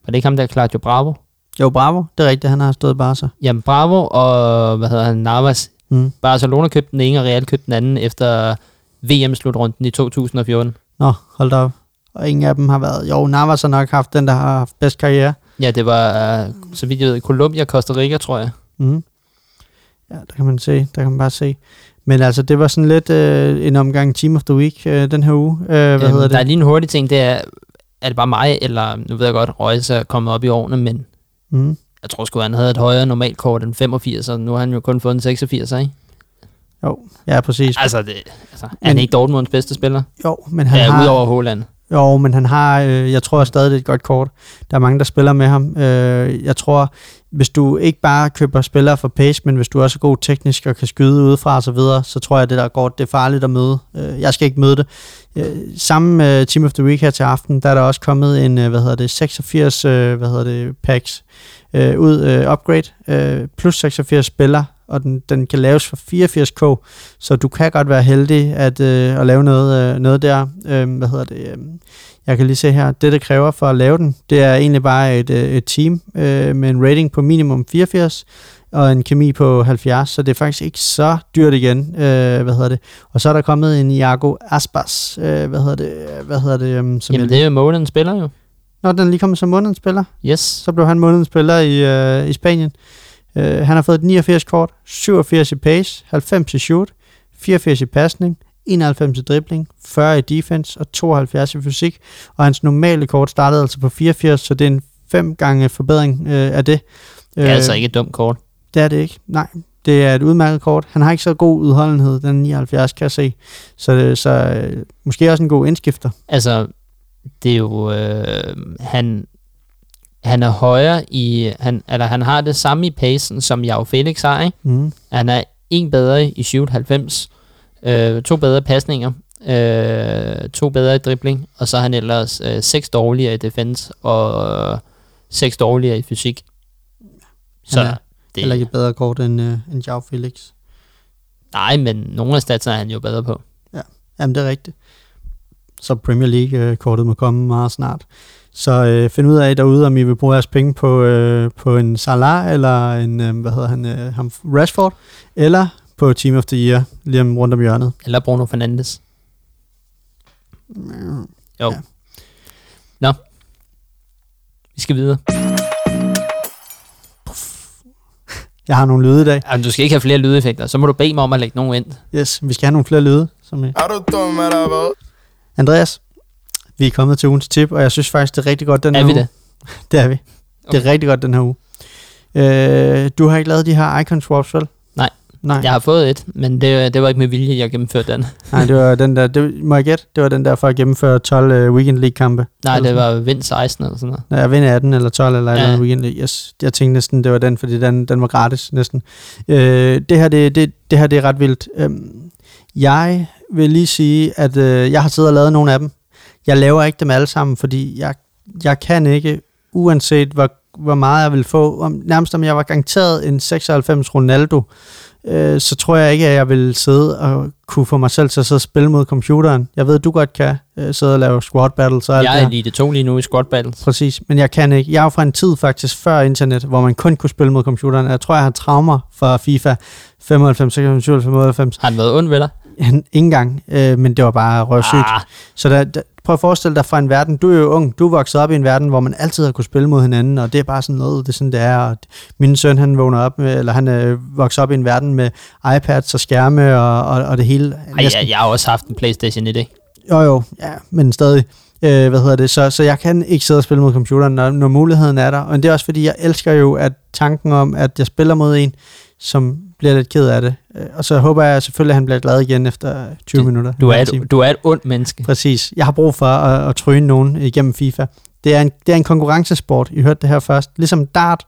Var det ikke ham, der Claudio Bravo? jo, bravo. Det er rigtigt, han har stået Barca. Jamen Bravo og, hvad hedder han, Navas. Mm. Barcelona købte den ene, og Real købte den anden efter VM-slutrunden i 2014. Nå, hold da op. Og ingen af dem har været... Jo, Navas har nok haft den, der har haft bedst karriere. Ja, det var, øh, så vidt jeg ved, Colombia, Costa Rica, tror jeg. Mm. Ja, der kan man se. Der kan man bare se. Men altså, det var sådan lidt øh, en omgang Team of the Week øh, den her uge. Øh, hvad Øhm, hedder Der er det? lige en hurtig ting, det er, er det bare mig, eller nu ved jeg godt, Reus er kommet op i årene, men Mm. jeg tror sgu, han havde et højere normalkort end 85, og nu har han jo kun fået en 86, ikke? Jo, ja, præcis. Altså, det, altså er Men- han ikke Dortmunds bedste spiller? Jo, men han Ja, har... udover Haaland. Jo, men han har, øh, jeg tror stadig, det er et godt kort. Der er mange, der spiller med ham. Øh, jeg tror, hvis du ikke bare køber spillere for pace, men hvis du også er god teknisk og kan skyde udefra og så videre, så tror jeg, det der går, det er farligt at møde. Øh, jeg skal ikke møde det. Øh, sammen med Team of the Week her til aften, der er der også kommet en, øh, hvad hedder det, 86, øh, hvad hedder det, packs øh, ud, øh, upgrade, øh, plus 86 spillere, og den, den kan laves for 84k, så du kan godt være heldig at, øh, at lave noget, øh, noget der. Øh, hvad hedder det? Øh, jeg kan lige se her, det det kræver for at lave den, det er egentlig bare et, øh, et team øh, med en rating på minimum 84 og en kemi på 70, så det er faktisk ikke så dyrt igen, øh, hvad hedder det. Og så er der kommet en Iago Aspas, øh, hvad hedder det, hvad hedder det, um, som Jamen, jeg, det er jo målen spiller jo. Nå, den lige kommet som månedens spiller. Yes. Så blev han månedens spiller i, øh, i Spanien. Øh, han har fået et 89 kort, 87 i pace, 90 i shoot, 84 i pasning, 91 i dribling, 40 i defense og 72 i fysik. Og hans normale kort startede altså på 84, så det er en fem gange forbedring øh, af det. Det er altså ikke et dumt kort. Det er det ikke. Nej, det er et udmærket kort. Han har ikke så god udholdenhed, den 79 kan jeg se. Så, så øh, måske også en god indskifter. Altså, det er jo... Øh, han, han er højere i... Han, eller han har det samme i pacen, som Jao Felix har, ikke? Mm. Han er en bedre i shoot 90, øh, to bedre pasninger, øh, to bedre i dribling, og så er han ellers øh, seks dårligere i defense, og øh, seks dårligere i fysik. Så Han er det, Heller ikke bedre kort end, øh, end Jao Felix. nej, men nogle af statserne er han jo bedre på. Jamen, det er rigtigt. Så Premier League-kortet må komme meget snart. Så øh, find ud af derude, om I vil bruge jeres penge på, øh, på en Salah, eller en, øh, hvad hedder han, øh, ham, Rashford, eller på Team of the Year, lige om rundt om hjørnet. Eller Bruno Fernandes. Jo. Ja. Nå. Vi skal videre. Jeg har nogle lyde i dag. Jamen, du skal ikke have flere lydeffekter, så må du bede mig om at lægge nogen ind. Yes, vi skal have nogle flere lyde. Som, øh. Er du dum eller hvad? Andreas, vi er kommet til ugens tip, og jeg synes faktisk, det er rigtig godt den Er her vi uge. det? Det er vi. Det er rigtig godt den her uge. Øh, du har ikke lavet de her icon swaps, vel? Nej. Nej, Jeg har fået et, men det, det var ikke med vilje, jeg gennemførte den. nej, det var den der, det, må jeg gætte? Det var den der for at gennemføre 12 uh, Weekend League-kampe. Nej, det var vind 16 eller sådan noget. Nej, jeg vinder 18 eller 12 eller Ja. ja. eller Weekend League. Yes, jeg tænkte næsten, det var den, fordi den, den var gratis næsten. Øh, det, her, det, det, det her, det er ret vildt. Øhm, jeg vil lige sige, at øh, jeg har siddet og lavet nogle af dem. Jeg laver ikke dem alle sammen, fordi jeg, jeg kan ikke, uanset hvor, hvor meget jeg vil få, om, nærmest om jeg var garanteret en 96 Ronaldo, øh, så tror jeg ikke, at jeg vil sidde og kunne få mig selv til at sidde og spille mod computeren. Jeg ved, du godt kan øh, sidde og lave squad battles og alt det Jeg er elite 2 lige nu i squad battles. Præcis, men jeg kan ikke. Jeg er jo fra en tid faktisk før internet, hvor man kun kunne spille mod computeren. Jeg tror, jeg har traumer fra FIFA 95, 96, 97, 98. Har den været ond ved dig? Ingen engang, øh, men det var bare røvsygt. Ah, Så der, der, prøv at forestille dig fra en verden, du er jo ung, du er vokset op i en verden, hvor man altid har kunne spille mod hinanden, og det er bare sådan noget, det er sådan, det er. Og min søn, han vågner op med, eller han er vokset op i en verden med iPads og skærme og, og, og det hele. ej, jeg, jeg har også haft en Playstation 1, ikke? Jo, jo, ja, men stadig. Øh, hvad hedder det? Så, så jeg kan ikke sidde og spille mod computeren, når, når muligheden er der. Og det er også fordi, jeg elsker jo at tanken om, at jeg spiller mod en, som bliver lidt ked af det. Øh, Og så håber jeg selvfølgelig, at han bliver glad igen efter 20 Det- minutter. Du er, et, du er et ondt menneske. Præcis. Jeg har brug for at, at tryne nogen igennem FIFA. Det er, en, det er en konkurrencesport. I hørte det her først. Ligesom dart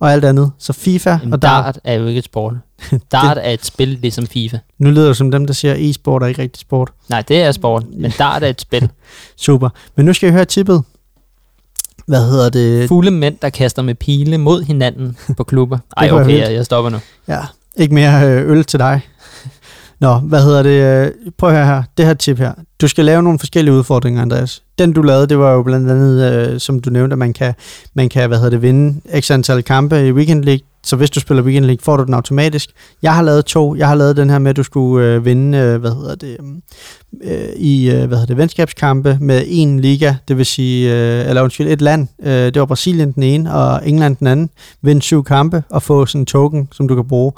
og alt andet. Så FIFA En og dart. dart er jo ikke et sport. Dart er et spil ligesom FIFA. Nu lyder det som dem, der siger, e-sport er ikke rigtig sport. Nej, det er sport, men dart er et spil. Super. Men nu skal I høre tippet. Hvad hedder det? Fulde mænd, der kaster med pile mod hinanden på klubber. Ej, Det okay, jeg, jeg stopper nu. Ja, ikke mere øh, øl til dig. Nå, hvad hedder det? Øh, prøv at høre her. Det her tip her. Du skal lave nogle forskellige udfordringer, Andreas. Den du lavede, det var jo blandt andet, øh, som du nævnte, at man kan, man kan hvad hedder det, vinde x antal kampe i Weekend League. Så hvis du spiller Weekend League, får du den automatisk. Jeg har lavet to. Jeg har lavet den her med, at du skulle øh, vinde, øh, hvad hedder det, mm, øh, i øh, hvad hedder det, venskabskampe med en liga, det vil sige, øh, eller undskyld, et land. Øh, det var Brasilien den ene, og England den anden. Vinde syv kampe og få sådan en token, som du kan bruge.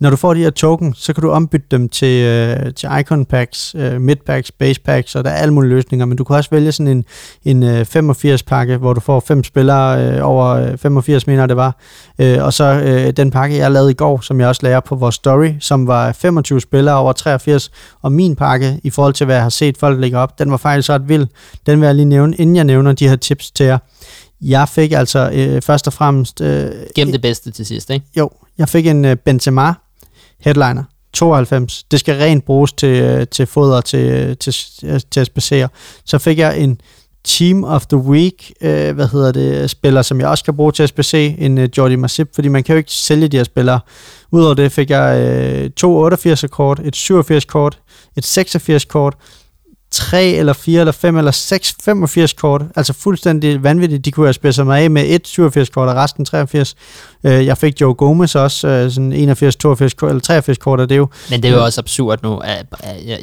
Når du får de her token, så kan du ombytte dem til, øh, til icon packs, øh, mid packs, base packs, og der er alle mulige løsninger, men du kan også vælge sådan en, en øh, 85 pakke, hvor du får fem spillere øh, over øh, 85, mener jeg, det var. Øh, og så øh, den pakke, jeg lavede i går, som jeg også lagde op på vores story, som var 25 spillere over 83, og min pakke, i forhold til hvad jeg har set folk lægge op, den var faktisk ret vild. Den vil jeg lige nævne, inden jeg nævner de her tips til jer. Jeg fik altså øh, først og fremmest... Øh, Gem det bedste til sidst, ikke? jo, jeg fik en øh, Benzema headliner. 92. Det skal rent bruges til, øh, til foder til, øh, til, øh, til, at spacere. Så fik jeg en Team of the Week, øh, hvad hedder det, spiller, som jeg også kan bruge til SBC en øh, Jordi Masip, fordi man kan jo ikke sælge de her spillere. Udover det fik jeg øh, to 88 kort, et 87 kort, et 86 kort, tre eller fire eller fem eller seks 85 kort, altså fuldstændig vanvittigt. De kunne have spidset mig af med et 87 kort og resten 83. Øh, jeg fik Joe Gomez også, øh, sådan 81, 82 kort, eller 83 kort, og det er jo, Men det er jo også absurd nu.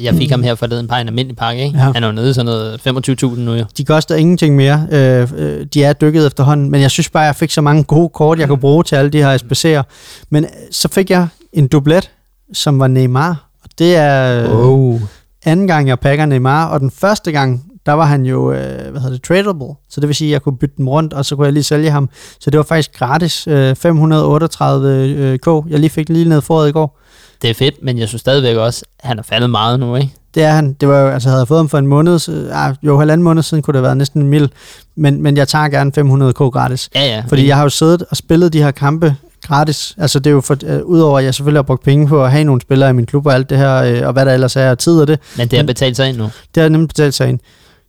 Jeg, fik ham her forleden på en almindelig pakke, ikke? Ja. Han er jo nede i sådan noget 25.000 nu jo. de koster ingenting mere. Øh, de er dykket efterhånden, men jeg synes bare, jeg fik så mange gode kort, jeg kunne bruge til alle de her SPC'er. Men så fik jeg en dublet, som var Neymar, og det er... Oh. Anden gang, jeg pakker Neymar, og den første gang, der var han jo, øh, hvad hedder det, tradable. Så det vil sige, at jeg kunne bytte dem rundt, og så kunne jeg lige sælge ham. Så det var faktisk gratis, øh, 538 øh, k. Jeg lige fik lige ned foråret i går. Det er fedt, men jeg synes stadigvæk også, at han er faldet meget nu, ikke? Det er han. Det var jo, altså havde jeg fået ham for en måned, øh, jo halvanden måned siden kunne det have været næsten en mil. Men, men jeg tager gerne 500 k gratis. Ja, ja. Fordi jeg har jo siddet og spillet de her kampe gratis. Altså det er jo for, øh, udover at jeg selvfølgelig har brugt penge på at have nogle spillere i min klub og alt det her, øh, og hvad der ellers er af tid og det, Men det har betalt sig ind nu. Det har nemlig betalt sig ind.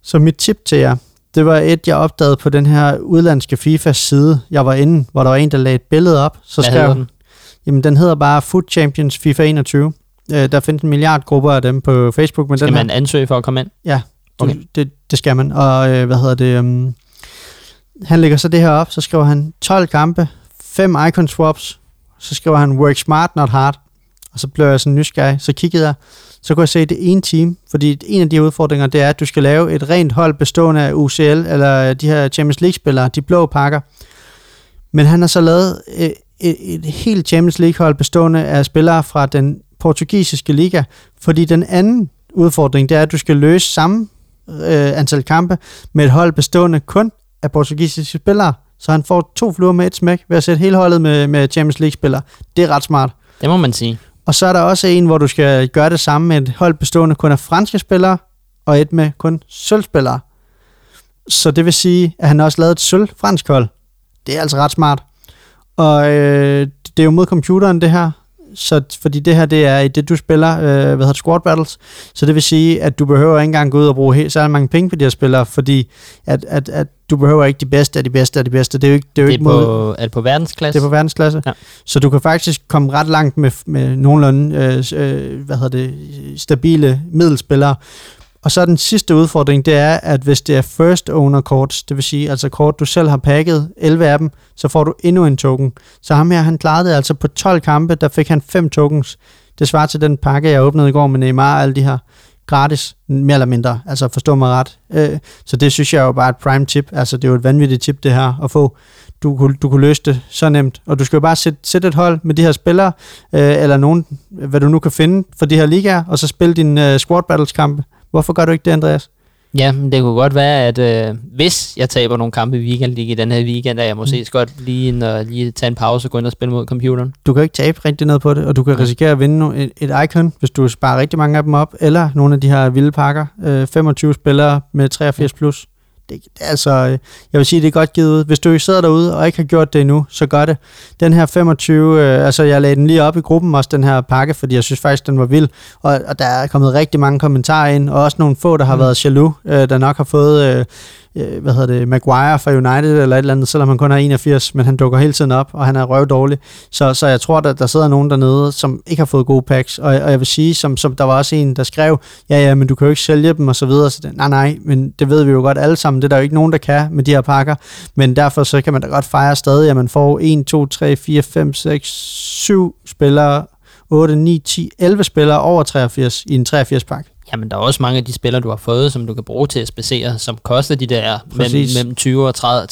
Så mit tip til jer, det var et, jeg opdagede på den her udlandske FIFA-side, jeg var inde, hvor der var en, der lagde et billede op. Så Hvad skrev, den? Jamen, den hedder bare Food Champions FIFA 21. Øh, der findes en milliard grupper af dem på Facebook, men Skal den her, man ansøge for at komme ind? Ja, Okay. det, det skal man. Og øh, hvad hedder det? Um, han lægger så det her op, så skriver han 12 kampe, fem icon swaps, så skriver han work smart, not hard. Og så blev jeg sådan nysgerrig, så kiggede jeg, så kunne jeg se det ene team, fordi en af de udfordringer, det er, at du skal lave et rent hold bestående af UCL, eller øh, de her Champions League-spillere, de blå pakker. Men han har så lavet et, et, et helt Champions League-hold bestående af spillere fra den portugisiske liga, fordi den anden udfordring, det er, at du skal løse samme øh, antal kampe med et hold bestående kun af portugisiske spillere. Så han får to fluer med et smæk ved at sætte hele holdet med, med Champions League-spillere. Det er ret smart. Det må man sige. Og så er der også en, hvor du skal gøre det samme med et hold bestående kun af franske spillere, og et med kun sølvspillere. Så det vil sige, at han også lavet et sølv-fransk hold. Det er altså ret smart. Og øh, det er jo mod computeren, det her. Så, fordi det her, det er i det, du spiller, øh, hvad hedder det, Squad Battles. Så det vil sige, at du behøver ikke engang gå ud og bruge helt særlig mange penge på de her spillere, fordi at, at, at du behøver ikke de bedste af de bedste af de bedste. Det er jo ikke, det er jo Det ikke er mod, på, er det på verdensklasse? det er på verdensklasse. Ja. Så du kan faktisk komme ret langt med, med nogenlunde øh, øh, hvad hedder det, stabile middelspillere. Og så den sidste udfordring, det er, at hvis det er first owner cards, det vil sige altså kort, du selv har pakket 11 af dem, så får du endnu en token. Så ham her, han klarede det altså på 12 kampe, der fik han 5 tokens. Det svarer til den pakke, jeg åbnede i går med Neymar og alle de her gratis, mere eller mindre, altså forstå mig ret. Øh, så det synes jeg jo bare er et prime tip, altså det er jo et vanvittigt tip det her, at få, du kunne, du kunne løse det så nemt, og du skal jo bare sætte, sætte et hold med de her spillere, øh, eller nogen, hvad du nu kan finde for de her ligaer, og så spille din øh, squad battles kampe. Hvorfor gør du ikke det, Andreas? Ja, men det kunne godt være, at øh, hvis jeg taber nogle kampe i Weekend i den her weekend, at jeg måske mm. godt lige, og lige tage en pause og gå ind og spille mod computeren. Du kan ikke tabe rigtig noget på det, og du kan risikere at vinde et, et icon, hvis du sparer rigtig mange af dem op, eller nogle af de her vilde pakker, øh, 25 spillere med 83 plus. Det, altså, øh, jeg vil sige, det er godt givet ud. Hvis du sidder derude og ikke har gjort det endnu, så gør det. Den her 25, øh, altså jeg lagde den lige op i gruppen også, den her pakke, fordi jeg synes faktisk, den var vild. Og, og der er kommet rigtig mange kommentarer ind, og også nogle få, der har mm. været jaloux, øh, der nok har fået, øh, øh, hvad hedder det, Maguire fra United eller et eller andet, selvom han kun er 81, men han dukker hele tiden op, og han er røvdårlig. Så, så jeg tror, der, der sidder nogen dernede, som ikke har fået gode packs, og, og jeg vil sige, som, som der var også en, der skrev, ja ja, men du kan jo ikke sælge dem og så videre, så det, nej nej, men det ved vi jo godt alle sammen, det er der jo ikke nogen, der kan med de her pakker, men derfor så kan man da godt fejre stadig, at man får 1, 2, 3, 4, 5, 6, 7 spillere, 8, 9, 10, 11 spillere over 83 i en 83 pakke. Jamen, der er også mange af de spillere, du har fået, som du kan bruge til at spacere, som koster de der mellem, Præcis. mellem 20 og 30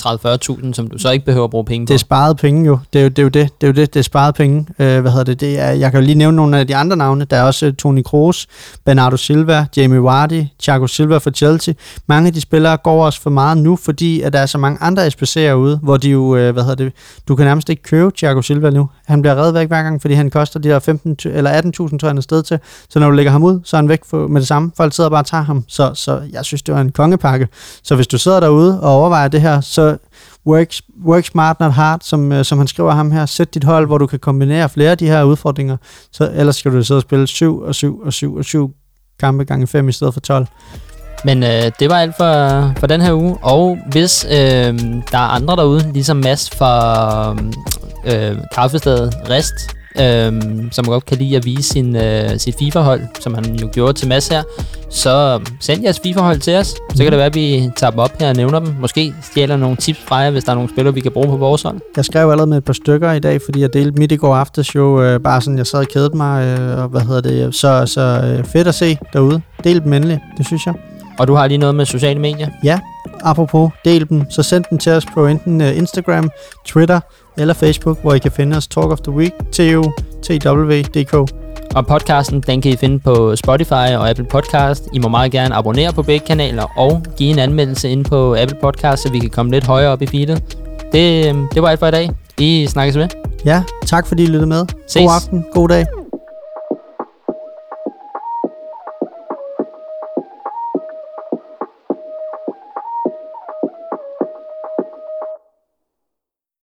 30-40.000, som du så ikke behøver at bruge penge på. Det er sparet penge jo. Det er jo det. Er jo det. det, er jo det. Det er sparet penge. Øh, hvad hedder det? det er, jeg kan jo lige nævne nogle af de andre navne. Der er også øh, Toni Kroos, Bernardo Silva, Jamie Vardy, Thiago Silva for Chelsea. Mange af de spillere går også for meget nu, fordi at der er så mange andre SPC'er ude, hvor de jo, øh, hvad hedder det, du kan nærmest ikke købe Thiago Silva nu. Han bliver reddet væk hver gang, fordi han koster de der 15 t- eller 18.000, tror jeg, han er sted til. Så når du lægger ham ud, så er han væk for, med det samme. Folk sidder bare og tager ham. Så, så jeg synes, det var en kongepakke. Så hvis du sidder derude og overvejer det her, så work, work smart, not hard, som, øh, som han skriver ham her. Sæt dit hold, hvor du kan kombinere flere af de her udfordringer. Så ellers skal du sidde og spille 7 og 7 og 7 og 7 kampe gange 5 i stedet for 12. Men øh, det var alt for, for den her uge. Og hvis øh, der er andre derude, ligesom Mads fra øh, Kaffestedet Rest, øh, som godt kan lide at vise sin, øh, sit FIFA-hold, som han jo gjorde til Mads her, så send jeres FIFA-hold til os. Så kan det være, at vi tager dem op her og nævner dem. Måske stjæler nogle tips fra jer, hvis der er nogle spillere, vi kan bruge på vores hold. Jeg skrev allerede med et par stykker i dag, fordi jeg delte mit i går aftes jo, øh, bare sådan, jeg sad og kedede mig, øh, og hvad hedder det, så, så øh, fedt at se derude. Del dem endelig, det synes jeg. Og du har lige noget med sociale medier. Ja, apropos, del dem, så send dem til os på enten uh, Instagram, Twitter eller Facebook, hvor I kan finde os Talk of the Week, TU, TW.dk. Og podcasten, den kan I finde på Spotify og Apple Podcast. I må meget gerne abonnere på begge kanaler og give en anmeldelse ind på Apple Podcast, så vi kan komme lidt højere op i feedet. Det, det var alt for i dag. I snakkes med. Ja, tak fordi I lyttede med. Ses. God aften, god dag.